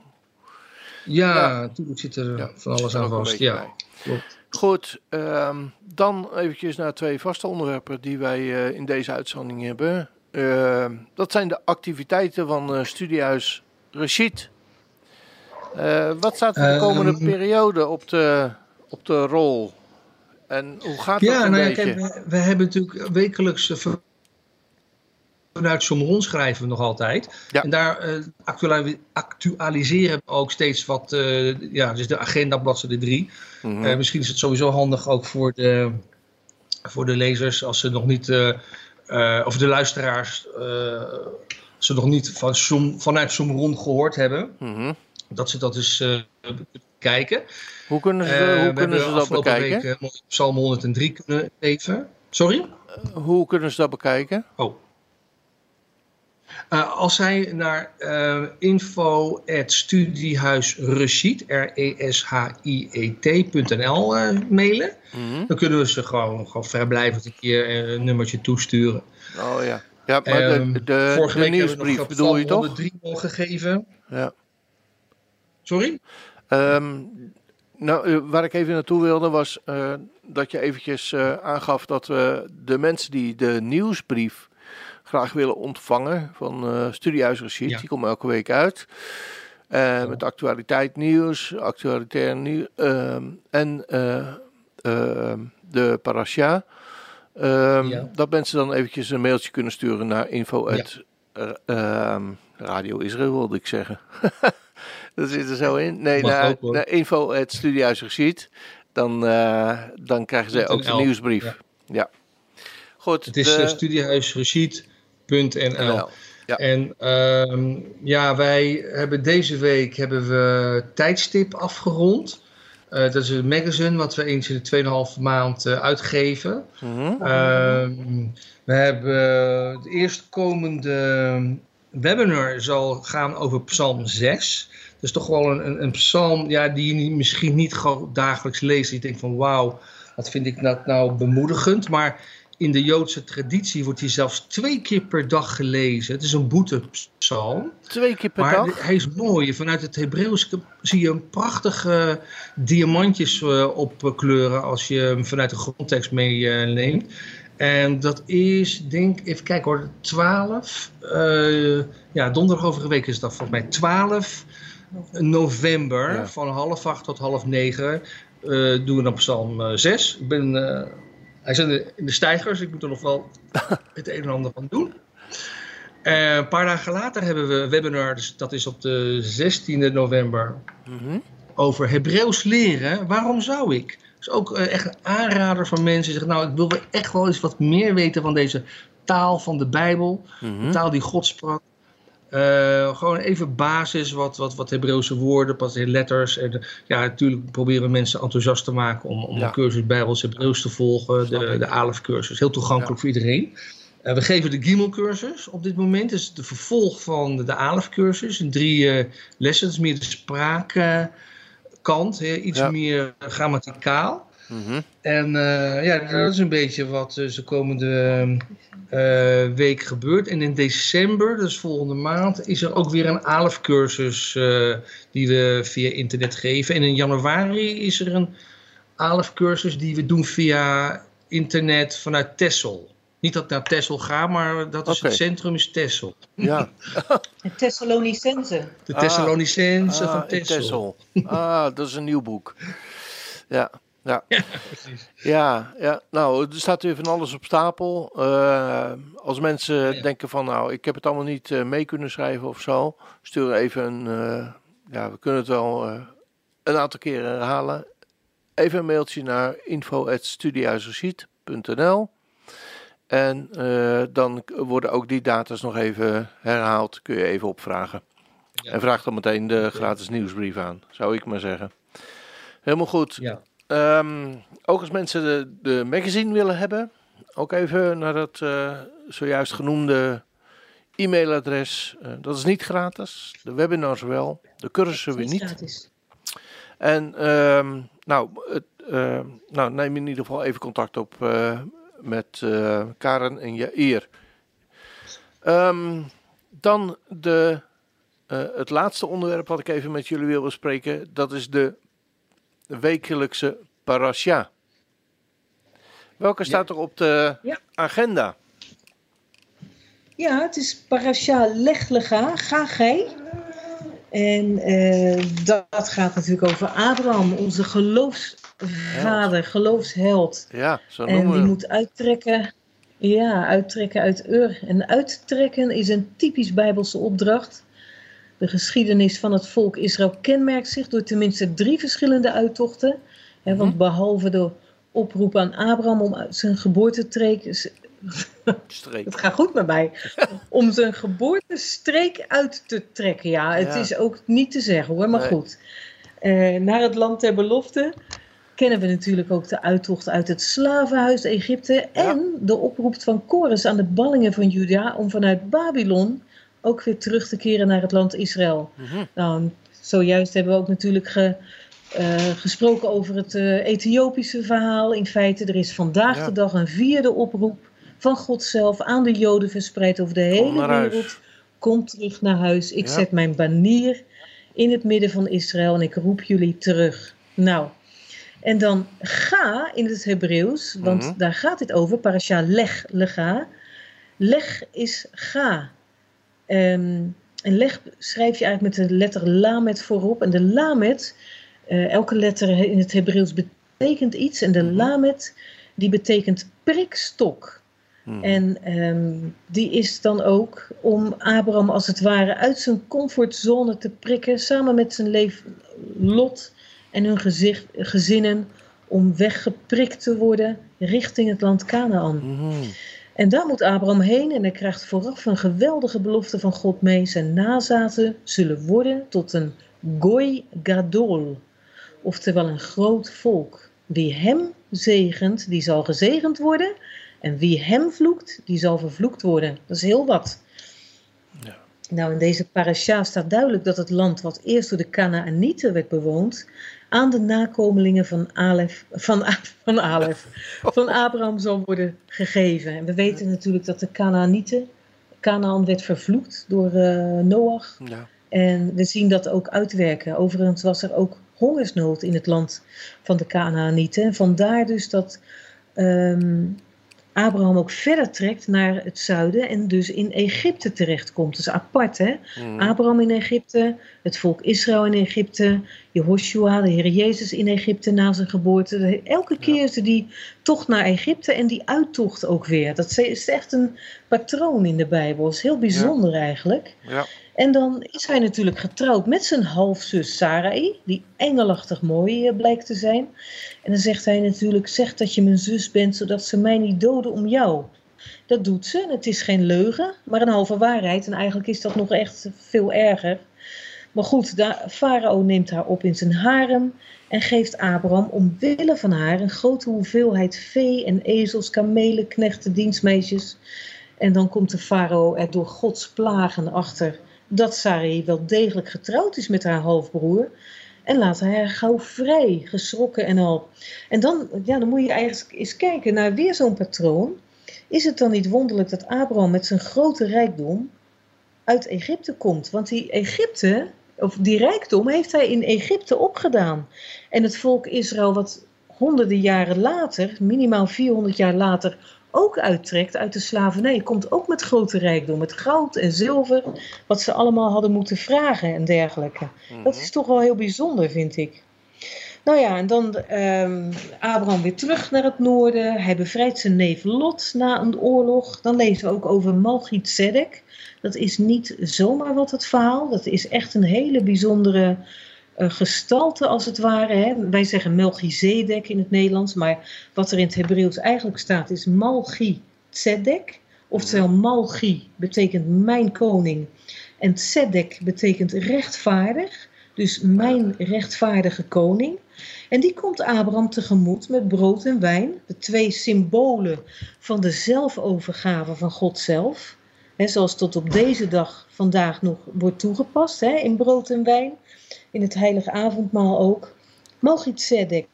Ja, natuurlijk zit er van alles aan vast. Ja, klopt. Goed, um, dan eventjes naar twee vaste onderwerpen die wij in deze uitzending hebben. Ehm, dat zijn de activiteiten van Studiehuis Rashid. Uh, wat staat voor de komende uh, periode op de, op de rol? En hoe gaat het ja, een nou, beetje? we, we, hebben natuurlijk wekelijks uh, vanuit Sommeron schrijven we nog altijd. Ja. En daar uh, actualiseren we ook steeds wat, ja, dus de agenda bladzijde 3. Mm -hmm. misschien is het sowieso handig ook voor de, voor de lezers als ze nog niet, of de luisteraars, ze nog niet van vanuit Sommeron gehoord hebben. Mm -hmm dat ze dat eens uh, kijken. Hoe kunnen ze, uh, hoe kunnen ze dat bekijken? Week, uh, Psalm 103 kunnen lezen. Sorry? hoe kunnen ze dat bekijken? Oh. als zij naar uh, info studiehuisreshit, R-E-S-H-I-E-T.nl mailen, mm -hmm. dan kunnen we ze gewoon, gewoon vrijblijvend een keer een nummertje toesturen. Oh ja. Ja, maar de, ehm, de, de, Vorige de week nieuwsbrief bedoel je toch? 103 gegeven. Ja. Sorry? Um, nou, eh, waar ik even naartoe wilde was uh, dat je eventjes uh, aangaf dat we de mensen die de nieuwsbrief graag willen ontvangen van uh, Studiehuis ja. die komen elke week uit. Met actualiteit nieuws, actualitair nieuws ehm, en ehm, de parasha. Ja. Dat mensen dan eventjes een mailtje kunnen sturen naar info Radio Israël, wilde ik zeggen. dat zit er zo in. Nee, naar, naar info het studiehuis Dan, uh, dan krijgen ze ook de nieuwsbrief. Ja. ja. Goed. Het is de... studiehuisreceipt.nl. Ja. En uh, ja, wij hebben deze week hebben we tijdstip afgerond. Uh, dat is een magazine wat we eens in de 2,5 maand uh, uitgeven. Mm -hmm. we hebben de eerstkomende webinar zal gaan over Psalm 6 is toch wel een, een, psalm ja, die je misschien niet dagelijks leest. Je denkt van wauw, wat vind ik dat nou bemoedigend. Maar in de Joodse traditie wordt hij zelfs twee keer per dag gelezen. Het is een boetepsalm. Twee keer per maar dag? hij is mooi. Vanuit het Hebreeuws zie je een prachtige diamantjes uh, opkleuren als je hem vanuit de grondtekst meeneemt. Uh, en dat is, denk even kijken hoor, 12. Uh, ja, donderdag overige week is dat volgens mij 12 november van half acht tot half negen uh, doen we dan Psalm 6. Ik ben, uh, hij zit in de stijgers, ik moet er nog wel het een en ander van doen. Uh, een paar dagen later hebben we een webinar, dus dat is op de 16e november, mm -hmm. over Hebreeuws leren. Waarom zou ik? Is ook echt een aanrader van mensen die zeggen, nou ik wil echt wel eens wat meer weten van deze taal van de Bijbel. Mm -hmm. De taal die God sprak. Uh, gewoon even basis, wat, wat, wat Hebreeuwse woorden, pas in letters. En, ja, natuurlijk proberen we mensen enthousiast te maken om, om ja. een cursus Bijbels Hebreeuws te volgen. De, de ALEF-cursus, heel toegankelijk ja. voor iedereen. Uh, we geven de Gimel-cursus op dit moment. Dat is de vervolg van de, de ALEF-cursus. In drie uh, is meer de spraakkant, iets ja. meer grammaticaal. Mm En uh, ja, dat is een beetje wat uh, de komende uh, week gebeurt. En in december, dus volgende maand, is er ook weer een ALEF-cursus die we via internet geven. En in januari is er een ALEF-cursus die we doen via internet vanuit Tessel. Niet dat ik naar Tessel ga, maar dat is okay. het centrum is Tessel. Ja. De Thessalonicense. De Thessalonicense ah, van. Tessel. Ah, dat is een nieuw boek. Ja. Ja. ja, precies. Ja, ja, nou, er staat weer van alles op stapel. Uh, als mensen ja. denken van, nou, ik heb het allemaal niet uh, mee kunnen schrijven of zo, stuur even een, uh, ja, we kunnen het wel een aantal keren herhalen. Even een mailtje naar info.studiehuisreceipt.nl en dan worden ook die data's nog even herhaald, kun je even opvragen. En vraag dan meteen de gratis nieuwsbrief aan, zou ik maar zeggen. Helemaal goed. Ja. Ehm, ook als mensen de, de magazine willen hebben, ook even naar het uh, zojuist genoemde e-mailadres. Uh, dat is niet gratis. De webinars wel, de cursussen weer niet. Gratis. En um, nou, het, uh, nou, neem in ieder geval even contact op uh, met Karen en Jair. Um, dan de, het laatste onderwerp wat ik even met jullie wil bespreken. Dat is de wekelijkse parasha. Welke staat er op de ja. agenda? Ja, het is parasha Lechlega, ga gij. En uh, dat gaat natuurlijk over Abraham, onze geloofsvader, geloofsheld. Ja, zo noemen En die moet uittrekken, ja, uittrekken uit Ur. En uittrekken is een typisch Bijbelse opdracht. De geschiedenis van het volk Israël kenmerkt zich door tenminste drie verschillende uittochten. Hè, want mhm. behalve de oproep aan Abraham om zijn geboortestreek. Streek. Het gaat goed met mij. om zijn geboortestreek uit te trekken. Ja, het is ook niet te zeggen hoor, maar goed. Uh, naar het land der belofte kennen we natuurlijk ook de uittocht uit het slavenhuis Egypte. En de oproep van Kores aan de ballingen van Juda om vanuit Babylon ook weer terug te keren naar het land Israël. Mm Nou, zojuist hebben we ook natuurlijk ge, uh, gesproken over het uh, Ethiopische verhaal. In feite, er is vandaag de dag een vierde oproep van God zelf aan de Joden verspreid over de hele wereld. Kom terug naar huis. Ik zet mijn banier in het midden van Israël en ik roep jullie terug. Nou, en dan ga in het Hebreeuws, want mhm. daar gaat dit over, parasha leg, lega. Leg is ga. Um, en leg schrijf je eigenlijk met de letter lamet voorop. En de lamet uh, elke letter in het Hebreeuws betekent iets. En de mhm. lamet, die betekent prikstok. Hmm. En um, die is dan ook om Abraham als het ware uit zijn comfortzone te prikken, samen met zijn leef Lot en hun gezicht, gezinnen, om weggeprikt te worden richting het land Canaan. Hmm. En daar moet Abraham heen en hij krijgt vooraf een geweldige belofte van God mee. Zijn nazaten zullen worden tot een goy gadol oftewel een groot volk. Wie hem zegent, die zal gezegend worden. En wie hem vloekt, die zal vervloekt worden. Dat is heel wat. Ja. Nou, in deze parasha staat duidelijk dat het land wat eerst door de Canaanieten werd bewoond, aan de nakomelingen van Alef, van, van, Alef, van Abraham zal worden gegeven. En we weten natuurlijk dat de Canaanieten, Canaan werd vervloekt door uh, Noach. Ja. En we zien dat ook uitwerken. Overigens was er ook hongersnood in het land van de Canaanieten. Vandaar dus dat um, Abraham ook verder trekt naar het zuiden en dus in Egypte terechtkomt. Dat is apart, hè? Mm. Abraham in Egypte, het volk Israël in Egypte, Jehoshua, de Heer Jezus in Egypte na zijn geboorte. Elke keer is er die tocht naar Egypte en die uittocht ook weer. Dat is echt een patroon in de Bijbel. Dat is heel bijzonder eigenlijk. Ja. En dan is hij natuurlijk getrouwd met zijn halfzus Sarai, die engelachtig mooi eh, blijkt te zijn. En dan zegt hij natuurlijk, zeg dat je mijn zus bent, zodat ze mij niet doden om jou. Dat doet ze, het is geen leugen, maar een halve waarheid. En eigenlijk is dat nog echt veel erger. Maar goed, Farao neemt haar op in zijn harem en geeft Abraham omwille van haar een grote hoeveelheid vee en ezels, kamelen, knechten, dienstmeisjes. En dan komt de farao er door Gods plagen achter dat Sarai wel degelijk getrouwd is met haar halfbroer. En laat hij haar gauw vrij, geschrokken en al. En dan, ja, dan moet je eigenlijk eens kijken naar weer zo'n patroon. Is het dan niet wonderlijk dat Abraham met zijn grote rijkdom uit Egypte komt? Want die Egypte, of die rijkdom, heeft hij in Egypte opgedaan. En het volk Israël, wat honderden jaren later, minimaal 400 jaar later, ook uittrekt uit de slavernij, komt ook met grote rijkdom, met goud en zilver, wat ze allemaal hadden moeten vragen en dergelijke. Dat is toch wel heel bijzonder, vind ik. Nou ja, en dan um, Abraham weer terug naar het noorden. Hij bevrijdt zijn neef Lot na een oorlog. Dan lezen we ook over Malchit Zedek. Dat is niet zomaar wat het verhaal. Dat is echt een hele bijzondere gestalte als het ware. Hè. Wij zeggen Melchizedek in het Nederlands, maar wat er in het Hebreeuws eigenlijk staat is Malchi Tzedek. Oftewel Malchi betekent mijn koning. En tzedek betekent rechtvaardig, dus mijn rechtvaardige koning. En die komt Abraham tegemoet met brood en wijn, de twee symbolen van de zelfovergave van God zelf. He, zoals tot op deze dag vandaag nog wordt toegepast he, in brood en wijn, in het heilige avondmaal ook. Melchizedek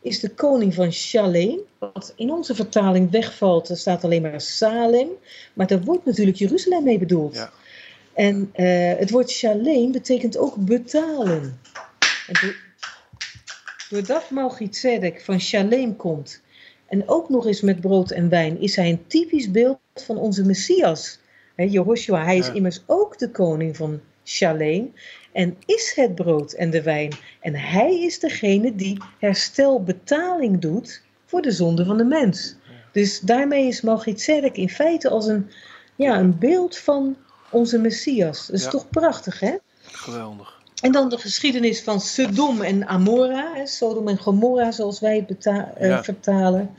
is de koning van Shalem, wat in onze vertaling wegvalt. Er staat alleen maar Salem, maar daar wordt natuurlijk Jeruzalem mee bedoeld. Ja. En uh, het woord Shalem betekent ook betalen. En doordat Malchizedek van Shalem komt en ook nog eens met brood en wijn, is hij een typisch beeld van onze Messias. He, Jehoshua, hij is immers ook de koning van Shalem en is het brood en de wijn. En hij is degene die herstelbetaling doet voor de zonde van de mens. Dus daarmee is Malchizedek in feite als een, ja, een beeld van onze Messias. Dat is toch prachtig, hè? Geweldig. En dan de geschiedenis van Sodom en Amora, hè, Sodom en Gomorra zoals wij het uh, vertalen.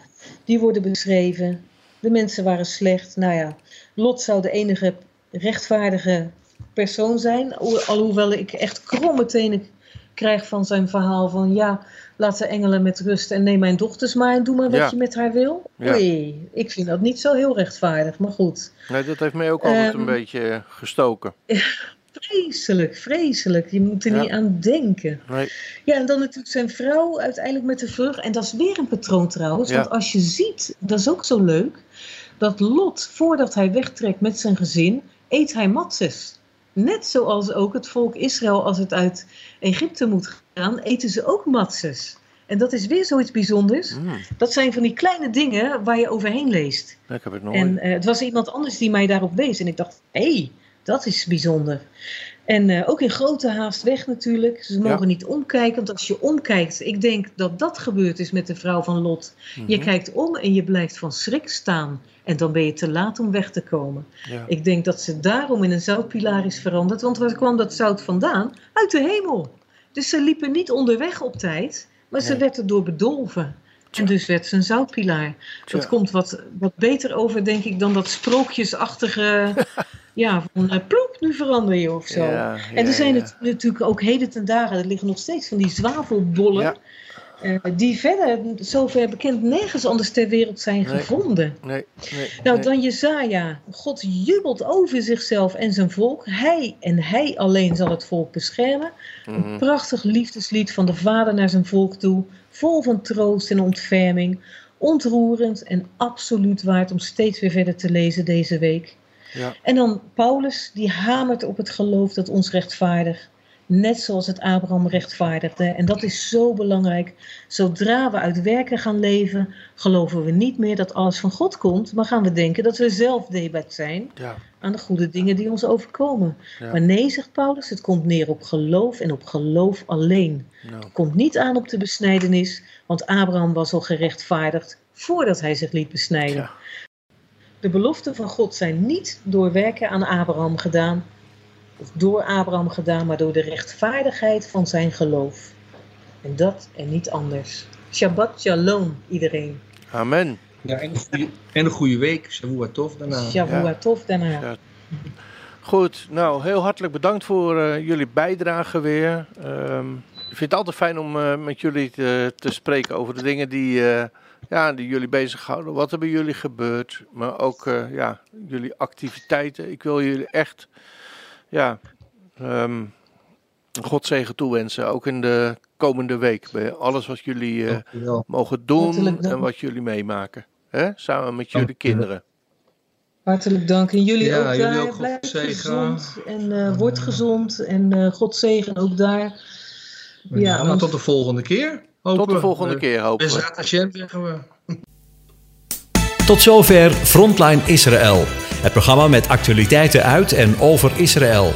Die worden beschreven. De mensen waren slecht. Nou ja, Lot zou de enige rechtvaardige persoon zijn. Alhoewel ik echt kromme tenen krijg van zijn verhaal van ja, laat de engelen met rust en neem mijn dochters maar en doe maar wat je met haar wil. Ja. Oei, ik vind dat niet zo heel rechtvaardig, maar goed. Nee, dat heeft mij ook altijd een ehm, beetje gestoken. Vreselijk, vreselijk. Je moet er niet aan denken. Nee. Ja, en dan natuurlijk zijn vrouw uiteindelijk met de vrucht. En dat is weer een patroon trouwens. Want als je ziet, dat is ook zo leuk, dat Lot, voordat hij wegtrekt met zijn gezin, eet hij matzes. Net zoals ook het volk Israël, als het uit Egypte moet gaan, eten ze ook matzes. En dat is weer zoiets bijzonders. Mm. Dat zijn van die kleine dingen waar je overheen leest. Ik heb het nooit. En uh, het was iemand anders die mij daarop wees. En ik dacht, hé, hey, dat is bijzonder. En uh, ook in grote haast weg natuurlijk. Ze mogen niet omkijken, want als je omkijkt, ik denk dat dat gebeurd is met de vrouw van Lot. Je mhm. kijkt om en je blijft van schrik staan. En dan ben je te laat om weg te komen. Ja. Ik denk dat ze daarom in een zoutpilaar is veranderd. Want waar kwam dat zout vandaan? Uit de hemel. Dus ze liepen niet onderweg op tijd, maar ze werd erdoor bedolven. En dus werd ze een zoutpilaar. Dat komt wat, wat beter over, denk ik, dan dat sprookjesachtige. ja, van uh, ploep, nu verander je of zo. en er zijn het, natuurlijk ook heden ten dagen, er liggen nog steeds van die zwavelbollen. Uh, die verder, zover bekend, nergens anders ter wereld zijn gevonden. Nee, nee, nou, dan Jezaja. God jubelt over zichzelf en zijn volk. Hij en hij alleen zal het volk beschermen. Een mhm. prachtig liefdeslied van de vader naar zijn volk toe. Vol van troost en ontferming. Ontroerend en absoluut waard om steeds weer verder te lezen deze week. Ja. En dan Paulus, die hamert op het geloof dat ons rechtvaardig Net zoals het Abraham rechtvaardigde. En dat is zo belangrijk. Zodra we uit werken gaan leven, geloven we niet meer dat alles van God komt, maar gaan we denken dat we zelf debat zijn ja. aan de goede dingen die ons overkomen. Maar nee, zegt Paulus, het komt neer op geloof en op geloof alleen. Het komt niet aan op de besnijdenis, want Abraham was al gerechtvaardigd voordat hij zich liet besnijden. De beloften van God zijn niet door werken aan Abraham gedaan, of door Abraham gedaan, maar door de rechtvaardigheid van zijn geloof. En dat en niet anders. Shabbat shalom iedereen. Amen. Ja, en, een goede, en een goede week. Shavua tof daarna. Shavua tof daarna. Goed, nou heel hartelijk bedankt voor uh, jullie bijdrage weer. Um, ik vind het altijd fijn om uh, met jullie te, te, spreken over de dingen die, uh, ja, die jullie bezighouden. Wat er bij jullie gebeurt, maar ook ja, jullie activiteiten. Ik wil jullie echt ja, um, God zegen toewensen. Ook in de komende week. Bij alles wat jullie uh, mogen doen en wat jullie meemaken. Hè? Samen met jullie kinderen. Hartelijk dank. En jullie ja, ook jullie Ook Blijf gezond en uh, word gezond. En uh, God zegen ook daar. Ja, nou, tot de volgende keer. Hopen. Tot de volgende keer hopen we. Hashem zeggen we. Tot zover Frontline Israël. Het programma met actualiteiten uit en over Israël.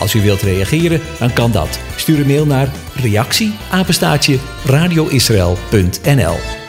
Als u wilt reageren, dan kan dat. Stuur een mail naar reactie radioisrael.nl